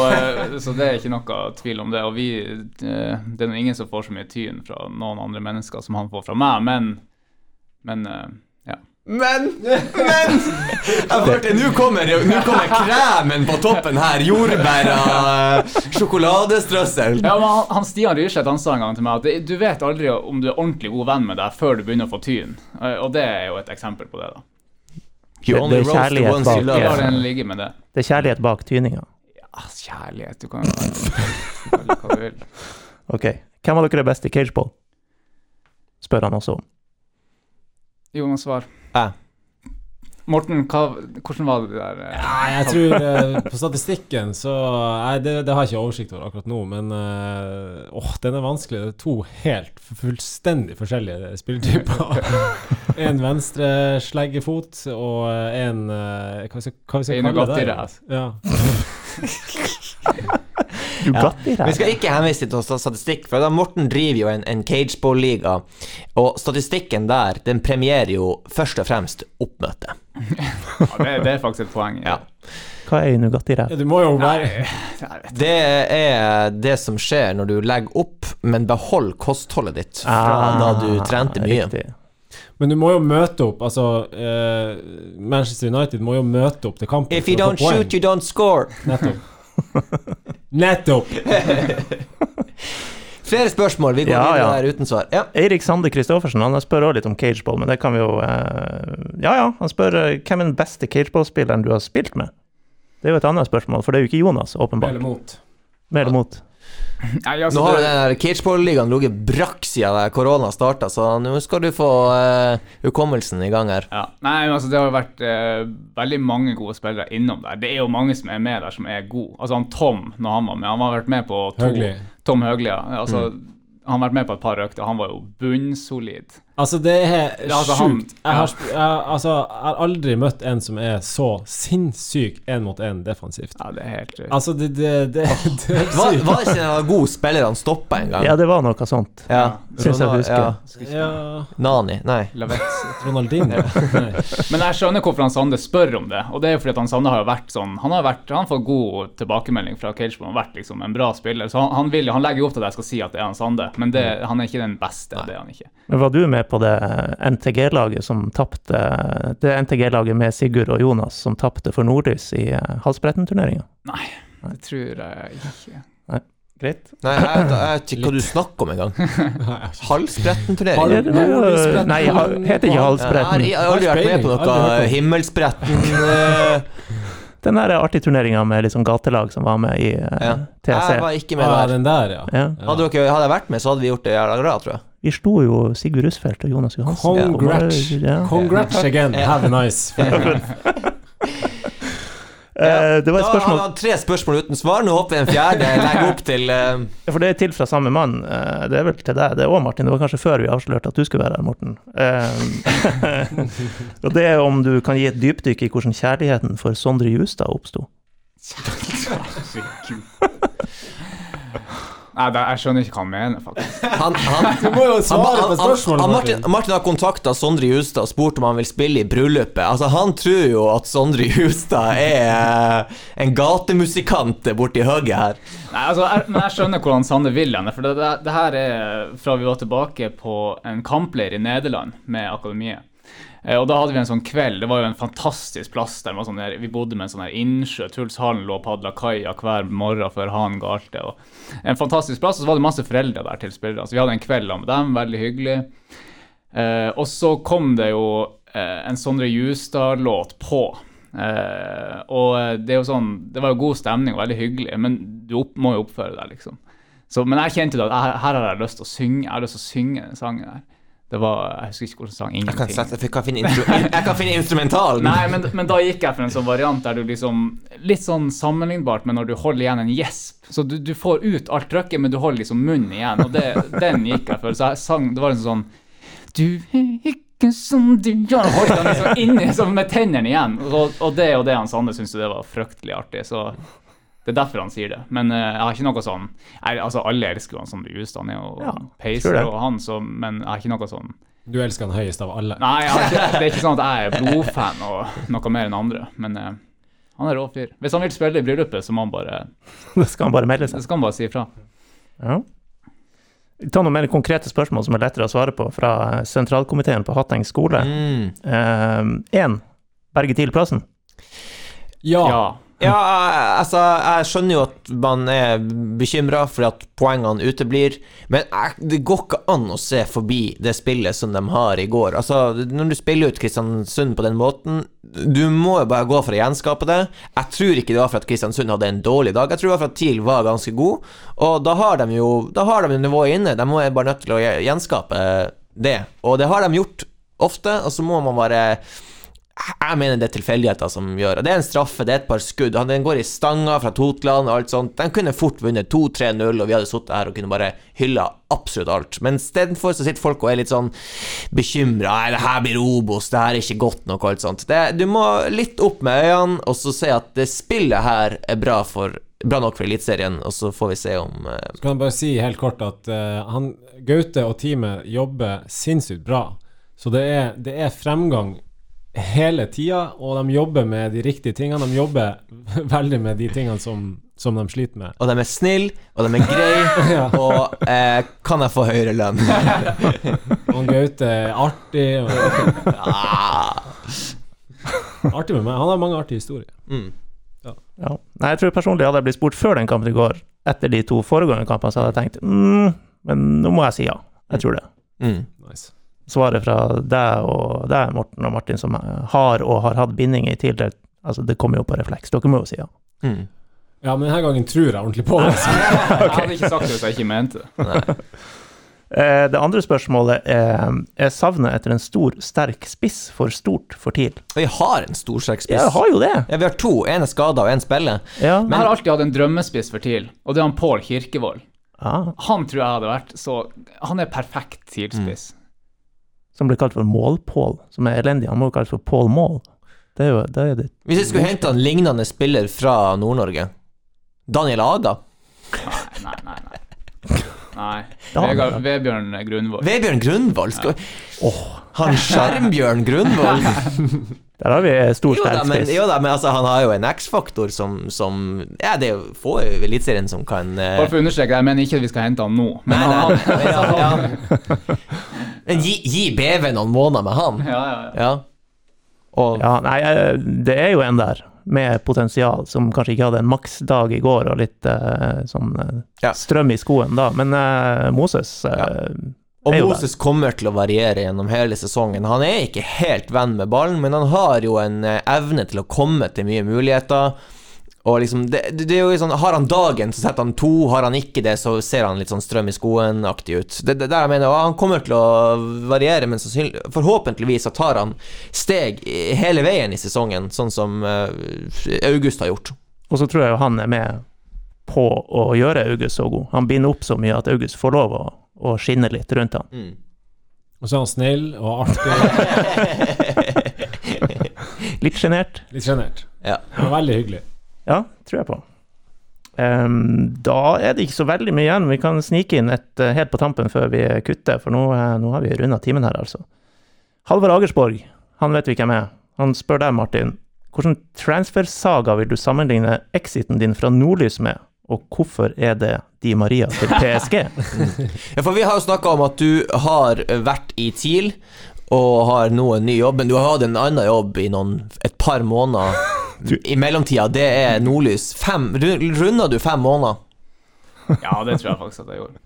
så det er ikke noe tvil om det. Og vi eh, Det er ingen som får så mye tyn fra noen andre mennesker som han får fra meg, men Men eh, ja. Men, men Jeg hørte, Nå kommer, nå kommer kremen på toppen her. Jordbær og sjokoladestrøssel. Ja, men han, han Stian Ryrseth han sa en gang til meg at du vet aldri om du er ordentlig god venn med deg før du begynner å få tyn. Eh, Og det er jo et eksempel på det, da. Only Det er kjærlighet bak, det. Det er kjærlighet bak tyninga. Ja, kjærlighet Du kan jo hva du vil. Ok. Hvem av dere er best i cageball? Spør han også om. Jonas svar. Jeg. Morten, hva, hvordan var det der? Ja, jeg tror eh, på statistikken så Nei, det, det har jeg ikke oversikt over akkurat nå, men eh, åh, den er vanskelig. Det er to helt fullstendig forskjellige spilletyper. en venstre sleggefot og en eh, Hva skal, vi kalle det? Nugatti-ræv. Ja. Bugatti Vi skal ikke henvise til statistikk, for da Morten driver jo en, en cageball-liga, og statistikken der, den premierer jo først og fremst oppmøte. Ja, det, det er faktisk et poeng. Ja. Hva er Nugatti-ræv? Ja, Du må jo være. Det er det som skjer når du legger opp, men behold kostholdet ditt fra da du trente mye. Ah, Riktig. Men du må jo møte opp. Altså, uh, Manchester United må jo møte opp til kampen. If you don't shoot, you don't score. Nettopp. Nettopp! Flere spørsmål. Vi går Ja, videre ja. her uten svar. Ja. Eirik Sande Kristoffersen han spør også litt om cageball, men det kan vi jo eh, Ja ja, han spør eh, hvem er den beste cageballspilleren du har spilt med? Det er jo et annet spørsmål, for det er jo ikke Jonas, åpenbart. Eller mot. Med eller mot? Nei, altså, Nå har det, den cageball-ligaen ligget brakk siden korona starta, så nå skal du få hukommelsen i gang her. ja. Nei, men altså, det har jo vært uh, veldig mange gode spillere innom der. Det er jo mange som er med der som er gode. Altså han Tom, når han var med, han har vært med på to Høgli. Tom Høgli, ja. Altså, Han har vært med på et par økter, han var jo bunnsolid. Altså, det er altså, sjukt. Jeg har, jeg, altså, jeg har aldri møtt en som er så sinnssyk én mot én defensivt. Ja, det er helt sjukt. Altså, det, det, det, det er Var, var ikke en god spiller han stoppa en gang? Ja, det var noe sånt. Ja. Syns jeg husker. Ja. Ja, Nani. Nei. Ronaldinho. Nei. Men jeg skjønner hvorfor han Sande spør om det. Og det er fordi at han Sande har vært sånn Han har, vært, han har fått god tilbakemelding fra Cageball. Han har vært liksom en bra spiller. Så han, han, vil, han legger jo opp til at jeg skal si at det er han Sande, men det, han er ikke den beste. Det er han ikke. Men var du med på det NTG-laget som tapte Det NTG-laget med Sigurd og Jonas som tapte for Nordlys i uh, Halsbretten-turneringa? Nei, det tror jeg ikke. Nei. Greit. Nei, jeg, vet ikke hva du snakker om engang. Halsbretten-turnering? Er- Nei, heter ikke Halsbretten. jeg har aldri vært med på noe. Himmelsbretten eh, Den der artige turneringa med sånn gatelag som var med i eh, ja. TC. Jeg var ikke med Ah, der. den der, ja. Ja. Hadde, dere, hadde jeg vært med, så hadde vi gjort det jævla bra, tror jeg. Vi slo jo Sigurd Rusfeldt og Jonas Johansen. Congrats. Ja. Congrats again. Have a nice. Eh, det var et Da spørsmål har han tre spørsmål uten svar. Nå håper jeg en fjerde legger opp til eh, For det er til fra samme mann. Eh, Det er vel til deg, det òg, Martin. Det var kanskje før vi avslørte at du skulle være her, Morten. Og det er om du kan gi et dypdykk i hvordan kjærligheten for Sondre Justad oppsto. Nei, det, jeg skjønner ikke hva han mener, faktisk. Han, han, Du må jo svare på spørsmålet, Martin, Martin. Martin har kontakta Sondre Justad og spurt om han vil spille i bryllupet. Altså, han tror jo at Sondre Justad er eh, en gatemusikant borti høgget her. Nei, altså, jeg, men jeg skjønner hvordan Sander vil henne. For det, det, det her er fra vi var tilbake på en kampleir i Nederland med Akademiet. Eh, og da hadde vi en sånn kveld. Det var jo en fantastisk plass. der, sånn der Vi bodde med en sånn her innsjø. Tulshallen lå og padla kaia hver morgen før han galte. Og en fantastisk plass. Og så var det masse foreldre der til spillere. Så vi hadde en kveld med dem. Veldig hyggelig. Eh, og så kom det jo eh, en Sondre Justad-låt på. Og det er jo sånn Det var jo god stemning og veldig hyggelig, men du opp, må jo oppføre deg, liksom. Så, men jeg kjente at jeg, her har jeg lyst til å synge. Jeg har lyst til å synge den sangen her. Det var Jeg husker ikke hvordan sang. Jeg kan, Ingenting. sette, jeg kan, finne, instru, jeg kan finne instrumentalen. Nei, men, men da gikk jeg for en sånn variant der du liksom Litt sånn sammenlignbart med når du holder igjen en gjesp. Så du, du får ut alt trøkket, men du holder liksom munnen igjen. Og det, den gikk jeg for. Så jeg sang Det var en sånn Du er ikke som du gjør Holdt den liksom inni sånn med tennene igjen. Og, og det og det han Sande syntes det var fryktelig artig. Så det er derfor han sier det. Men uh, jeg har ikke noe sånn jeg, Altså, alle elsker jo han Sondre Justad. Han er jo Ja, peiser og han, så Men jeg har ikke noe sånn Du elsker han høyest av alle. Nei, jeg har ikke, det er ikke sånn at jeg er blodfan og noe mer enn andre, men uh, han er rå fyr. Hvis han vil spille i bryllupet, så må han bare Da skal han bare melde Så seg. skal han bare si ifra. Ja. Ta noen mer konkrete spørsmål som er lettere å svare på fra sentralkomiteen på Hatteng skole. Mm. Uh, Berge TIL plassen. Ja. Ja. Ja, altså, jeg skjønner jo at man er bekymra for at poengene uteblir, men det går ikke an å se forbi det spillet som de har i går. Altså, når du spiller ut Kristiansund på den måten, du må jo bare gå for å gjenskape det. Jeg tror ikke det var for at Kristiansund hadde en dårlig dag, jeg tror det var for at TIL var ganske god, og da har de jo Da har de nivået inne, de må jo bare nødt til å gjenskape det, og det har de gjort ofte, og så må man bare jeg mener det er tilfeldigheter som gjør det. Det er en straffe, det er et par skudd. Den går i stanga fra Totland og alt sånt. De kunne fort vunnet 2-3-0, og vi hadde sittet her og kunne bare hylla absolutt alt. Men istedenfor så sitter folk og er litt sånn bekymra. Det her blir Obos, det her er ikke godt nok, og alt sånt. Det, du må litt opp med øynene, og så se at det spillet her er bra, for, bra nok for Eliteserien, og så får vi se om uh... Så kan jeg bare si helt kort at uh, han, Gaute og teamet jobber sinnssykt bra. Så det er, det er fremgang hele tida, og de jobber med de riktige tingene. De jobber veldig med de tingene som, som de sliter med. Og de er snille, og de er greie, Ja. og eh, kan jeg få høyere lønn? Og Gaute er artig. Og, ja. artig med meg. Han har mange artige historier. mm. Ja. Nei, jeg tror personlig hadde jeg blitt spurt før den kampen i går, etter de to foregående kampene, så hadde jeg tenkt mm, men nå må jeg si ja. Jeg tror det. Mm. Nice. Svaret fra deg og deg, Morten og Martin, som har og har hatt binding i tidligere Altså, det kommer jo på refleks. Dere må jo si ja. Mm. Ja, men denne gangen tror jeg ordentlig på det. Jeg hadde ikke sagt det hvis jeg ikke mente det. Eh, Det andre spørsmålet er Er savnet etter en stor, sterk spiss for stort for TIL? Vi har en stor, sterk spiss. Ja, jeg har jo det. Ja, vi har to. En er skada, og en spiller. Ja. Jeg har alltid hatt en drømmespiss for TIL, og det er han Pål Kirkevold. Ah, Han tror jeg hadde vært så Han er perfekt TIL-spiss. Som blir kalt for Målpål, som er elendig. Han må jo kalles for Pål Mål. Det er jo det. Er det. Hvis jeg skulle hente en lignende spiller fra Nord-Norge Daniel Aga? Nei, nei, nei. Nei. Vegard, Vebjørn Grunvoll. Vebjørn Grunvoll? Skal... Åh, han Skjermbjørn Grunvoll? Der har vi stor, Jo spiss. jo da, men altså, han har jo en X-faktor som, som Ja, det er jo få i Eliteserien som kan uh... Bare for å understreke, jeg mener ikke at vi skal hente han nå. Men Nei, han, nei, ja, ja. Men gi, gi BV noen måneder med han. ja, ja, ja. Ja. Og Ja, nei, eh, det er jo en der. med potensial, som kanskje ikke hadde en maksdag i går og litt uh, sånn uh, Ja. strøm i skoen da. Men uh, Moses Ja. Og Moses kommer til å variere gjennom hele sesongen. Han er ikke helt venn med ballen, men han har jo en eh, evne til å komme til mye muligheter. Og liksom, det, det det er jo sånn, Har han dagen, så setter han to. Har han ikke det, så ser han litt sånn strøm i skoen-aktig ut. Det, det der jeg mener, Han kommer til å variere, men forhåpentligvis så tar han steg hele veien i sesongen, sånn som eh, August har gjort. Og så tror jeg jo han er med på å gjøre August så god. Han binder opp så mye at August får lov å, å skinne litt rundt han. Mm. Og så er han snill og artig. Litt sjenert. Litt sjenert. Ja. Men veldig hyggelig. Ja, tror jeg på. Um, da er det ikke så veldig mye igjen. Vi kan snike inn et uh, helt på tampen før vi kutter, for nå, uh, nå har vi runda timen her, altså. Halvor Agersborg, han vet vi hvem er. Han spør deg, Martin. Hvilken transfersaga vil du sammenligne exiten din fra Nordlys med, og hvorfor er det Di Maria til PSG? Ja, for vi har jo snakka om at du har vært i TIL og har nå en ny jobb, men du har hatt en annen jobb i noen, et par måneder i mellomtida. Det er Nordlys. Fem, runder du fem måneder? Ja, det tror jeg faktisk at jeg gjorde.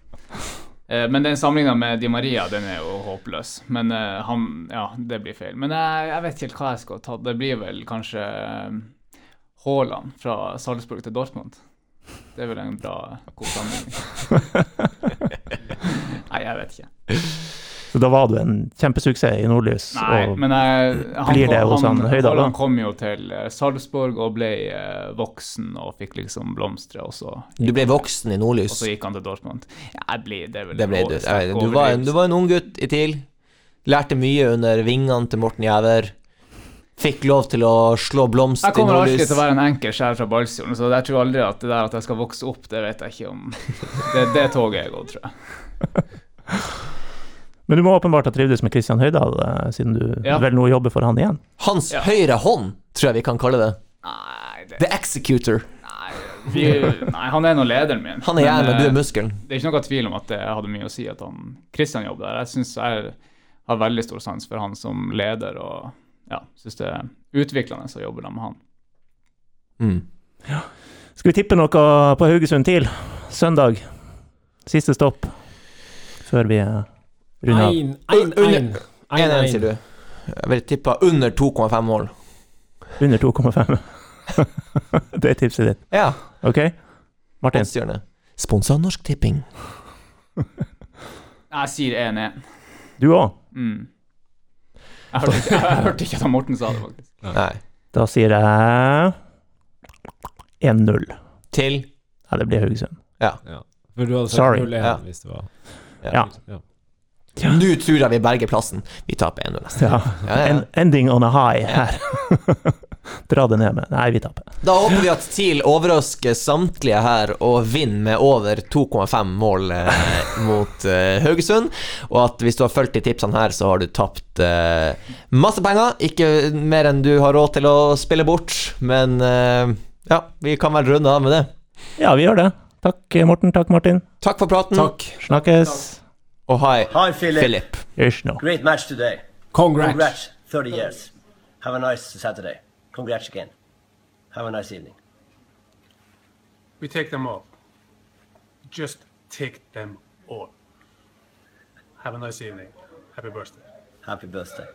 Eh, Men den sammenligna med Di Maria, den er jo håpløs. Men eh, han Ja, det blir feil. Men jeg, jeg vet ikke helt hva jeg skal ta. Det blir vel kanskje eh, Haaland fra Salzburg til Dortmund. Det er vel en bra, god sammenligning. Nei, jeg vet ikke. Så da var du en kjempesuksess i Nordlys. Nei, og men jeg, han, blir det kom- hos han Høydahl, Han kom jo til eh, Salzburg og ble eh, voksen og fikk liksom blomstre, og så, Du ble voksen i Nordlys? og så gikk han til Dortmund. Jeg ble, det er vel Det ble du. Jeg du, var en, du var en ung gutt i TIL. Lærte mye under vingene til Morten Jæver. Fikk lov til å slå blomst Jeg kommer alltid til å være en enkel sjel fra Balsfjorden, så jeg tror aldri at det der at jeg skal vokse opp, det vet jeg ikke om Det, det toget er gått, tror jeg. Men du må åpenbart ha trivdes med Kristian Høydahl, eh, siden du Ja. vel nå jobber for han igjen. Hans Ja. høyre hånd, tror jeg vi kan kalle det. Nei, det, The Executor. nei, vi, nei han er nå lederen min. Han er hjernen, du er muskelen. Det er ikke noe tvil om at det hadde mye å si at han Kristian jobber der. Jeg syns jeg har veldig stor sans for han som leder, og ja, syns det er utviklende å jobbe med han. Mm. Skal vi tippe noe på Haugesund TIL? Søndag. Siste stopp før vi eh, runder av. Ein, ein, ein. 1-1, sier du. Jeg vil tippe under 2,5 mål. Under 2,5. det er tipset ditt. Ja. OK? Martin? Poststjerne. Sponsa Norsk Tipping. Jeg sier 1-1. Du òg? Mm. Jeg hørte ikke, jeg hørte ikke at Morten sa det, faktisk. Nei. Da sier jeg 1-0. Til Ja, det blir Haugesund. For du hadde sagt Sorry. 0-1 Ja. hvis det var Ja. ja. Nå tror jeg vi berger plassen. Vi taper 1-0 neste. ja. Ja, ja. En, ending on a high her. Dra det ned med Nei, vi taper. Da håper vi at TIL overrasker samtlige her og vinner med over 2,5 mål eh, mot eh, Haugesund. Og at hvis du har fulgt de tipsene her, så har du tapt eh, masse penger. Ikke mer enn du har råd til å spille bort, men eh, ja, vi kan vel runde av med det. Ja, vi gjør det. Takk, Morten. Takk, Martin. Takk for praten, Takk. Snakkes. og hei, Hi, Hi, Philip. Philip. Ish nå. Great match today. Congrats. Congrats. 30 years. Have a nice Saturday. Congrats again. Have a nice evening. We take them all. Just take them all. Have a nice evening. Happy birthday. Happy birthday.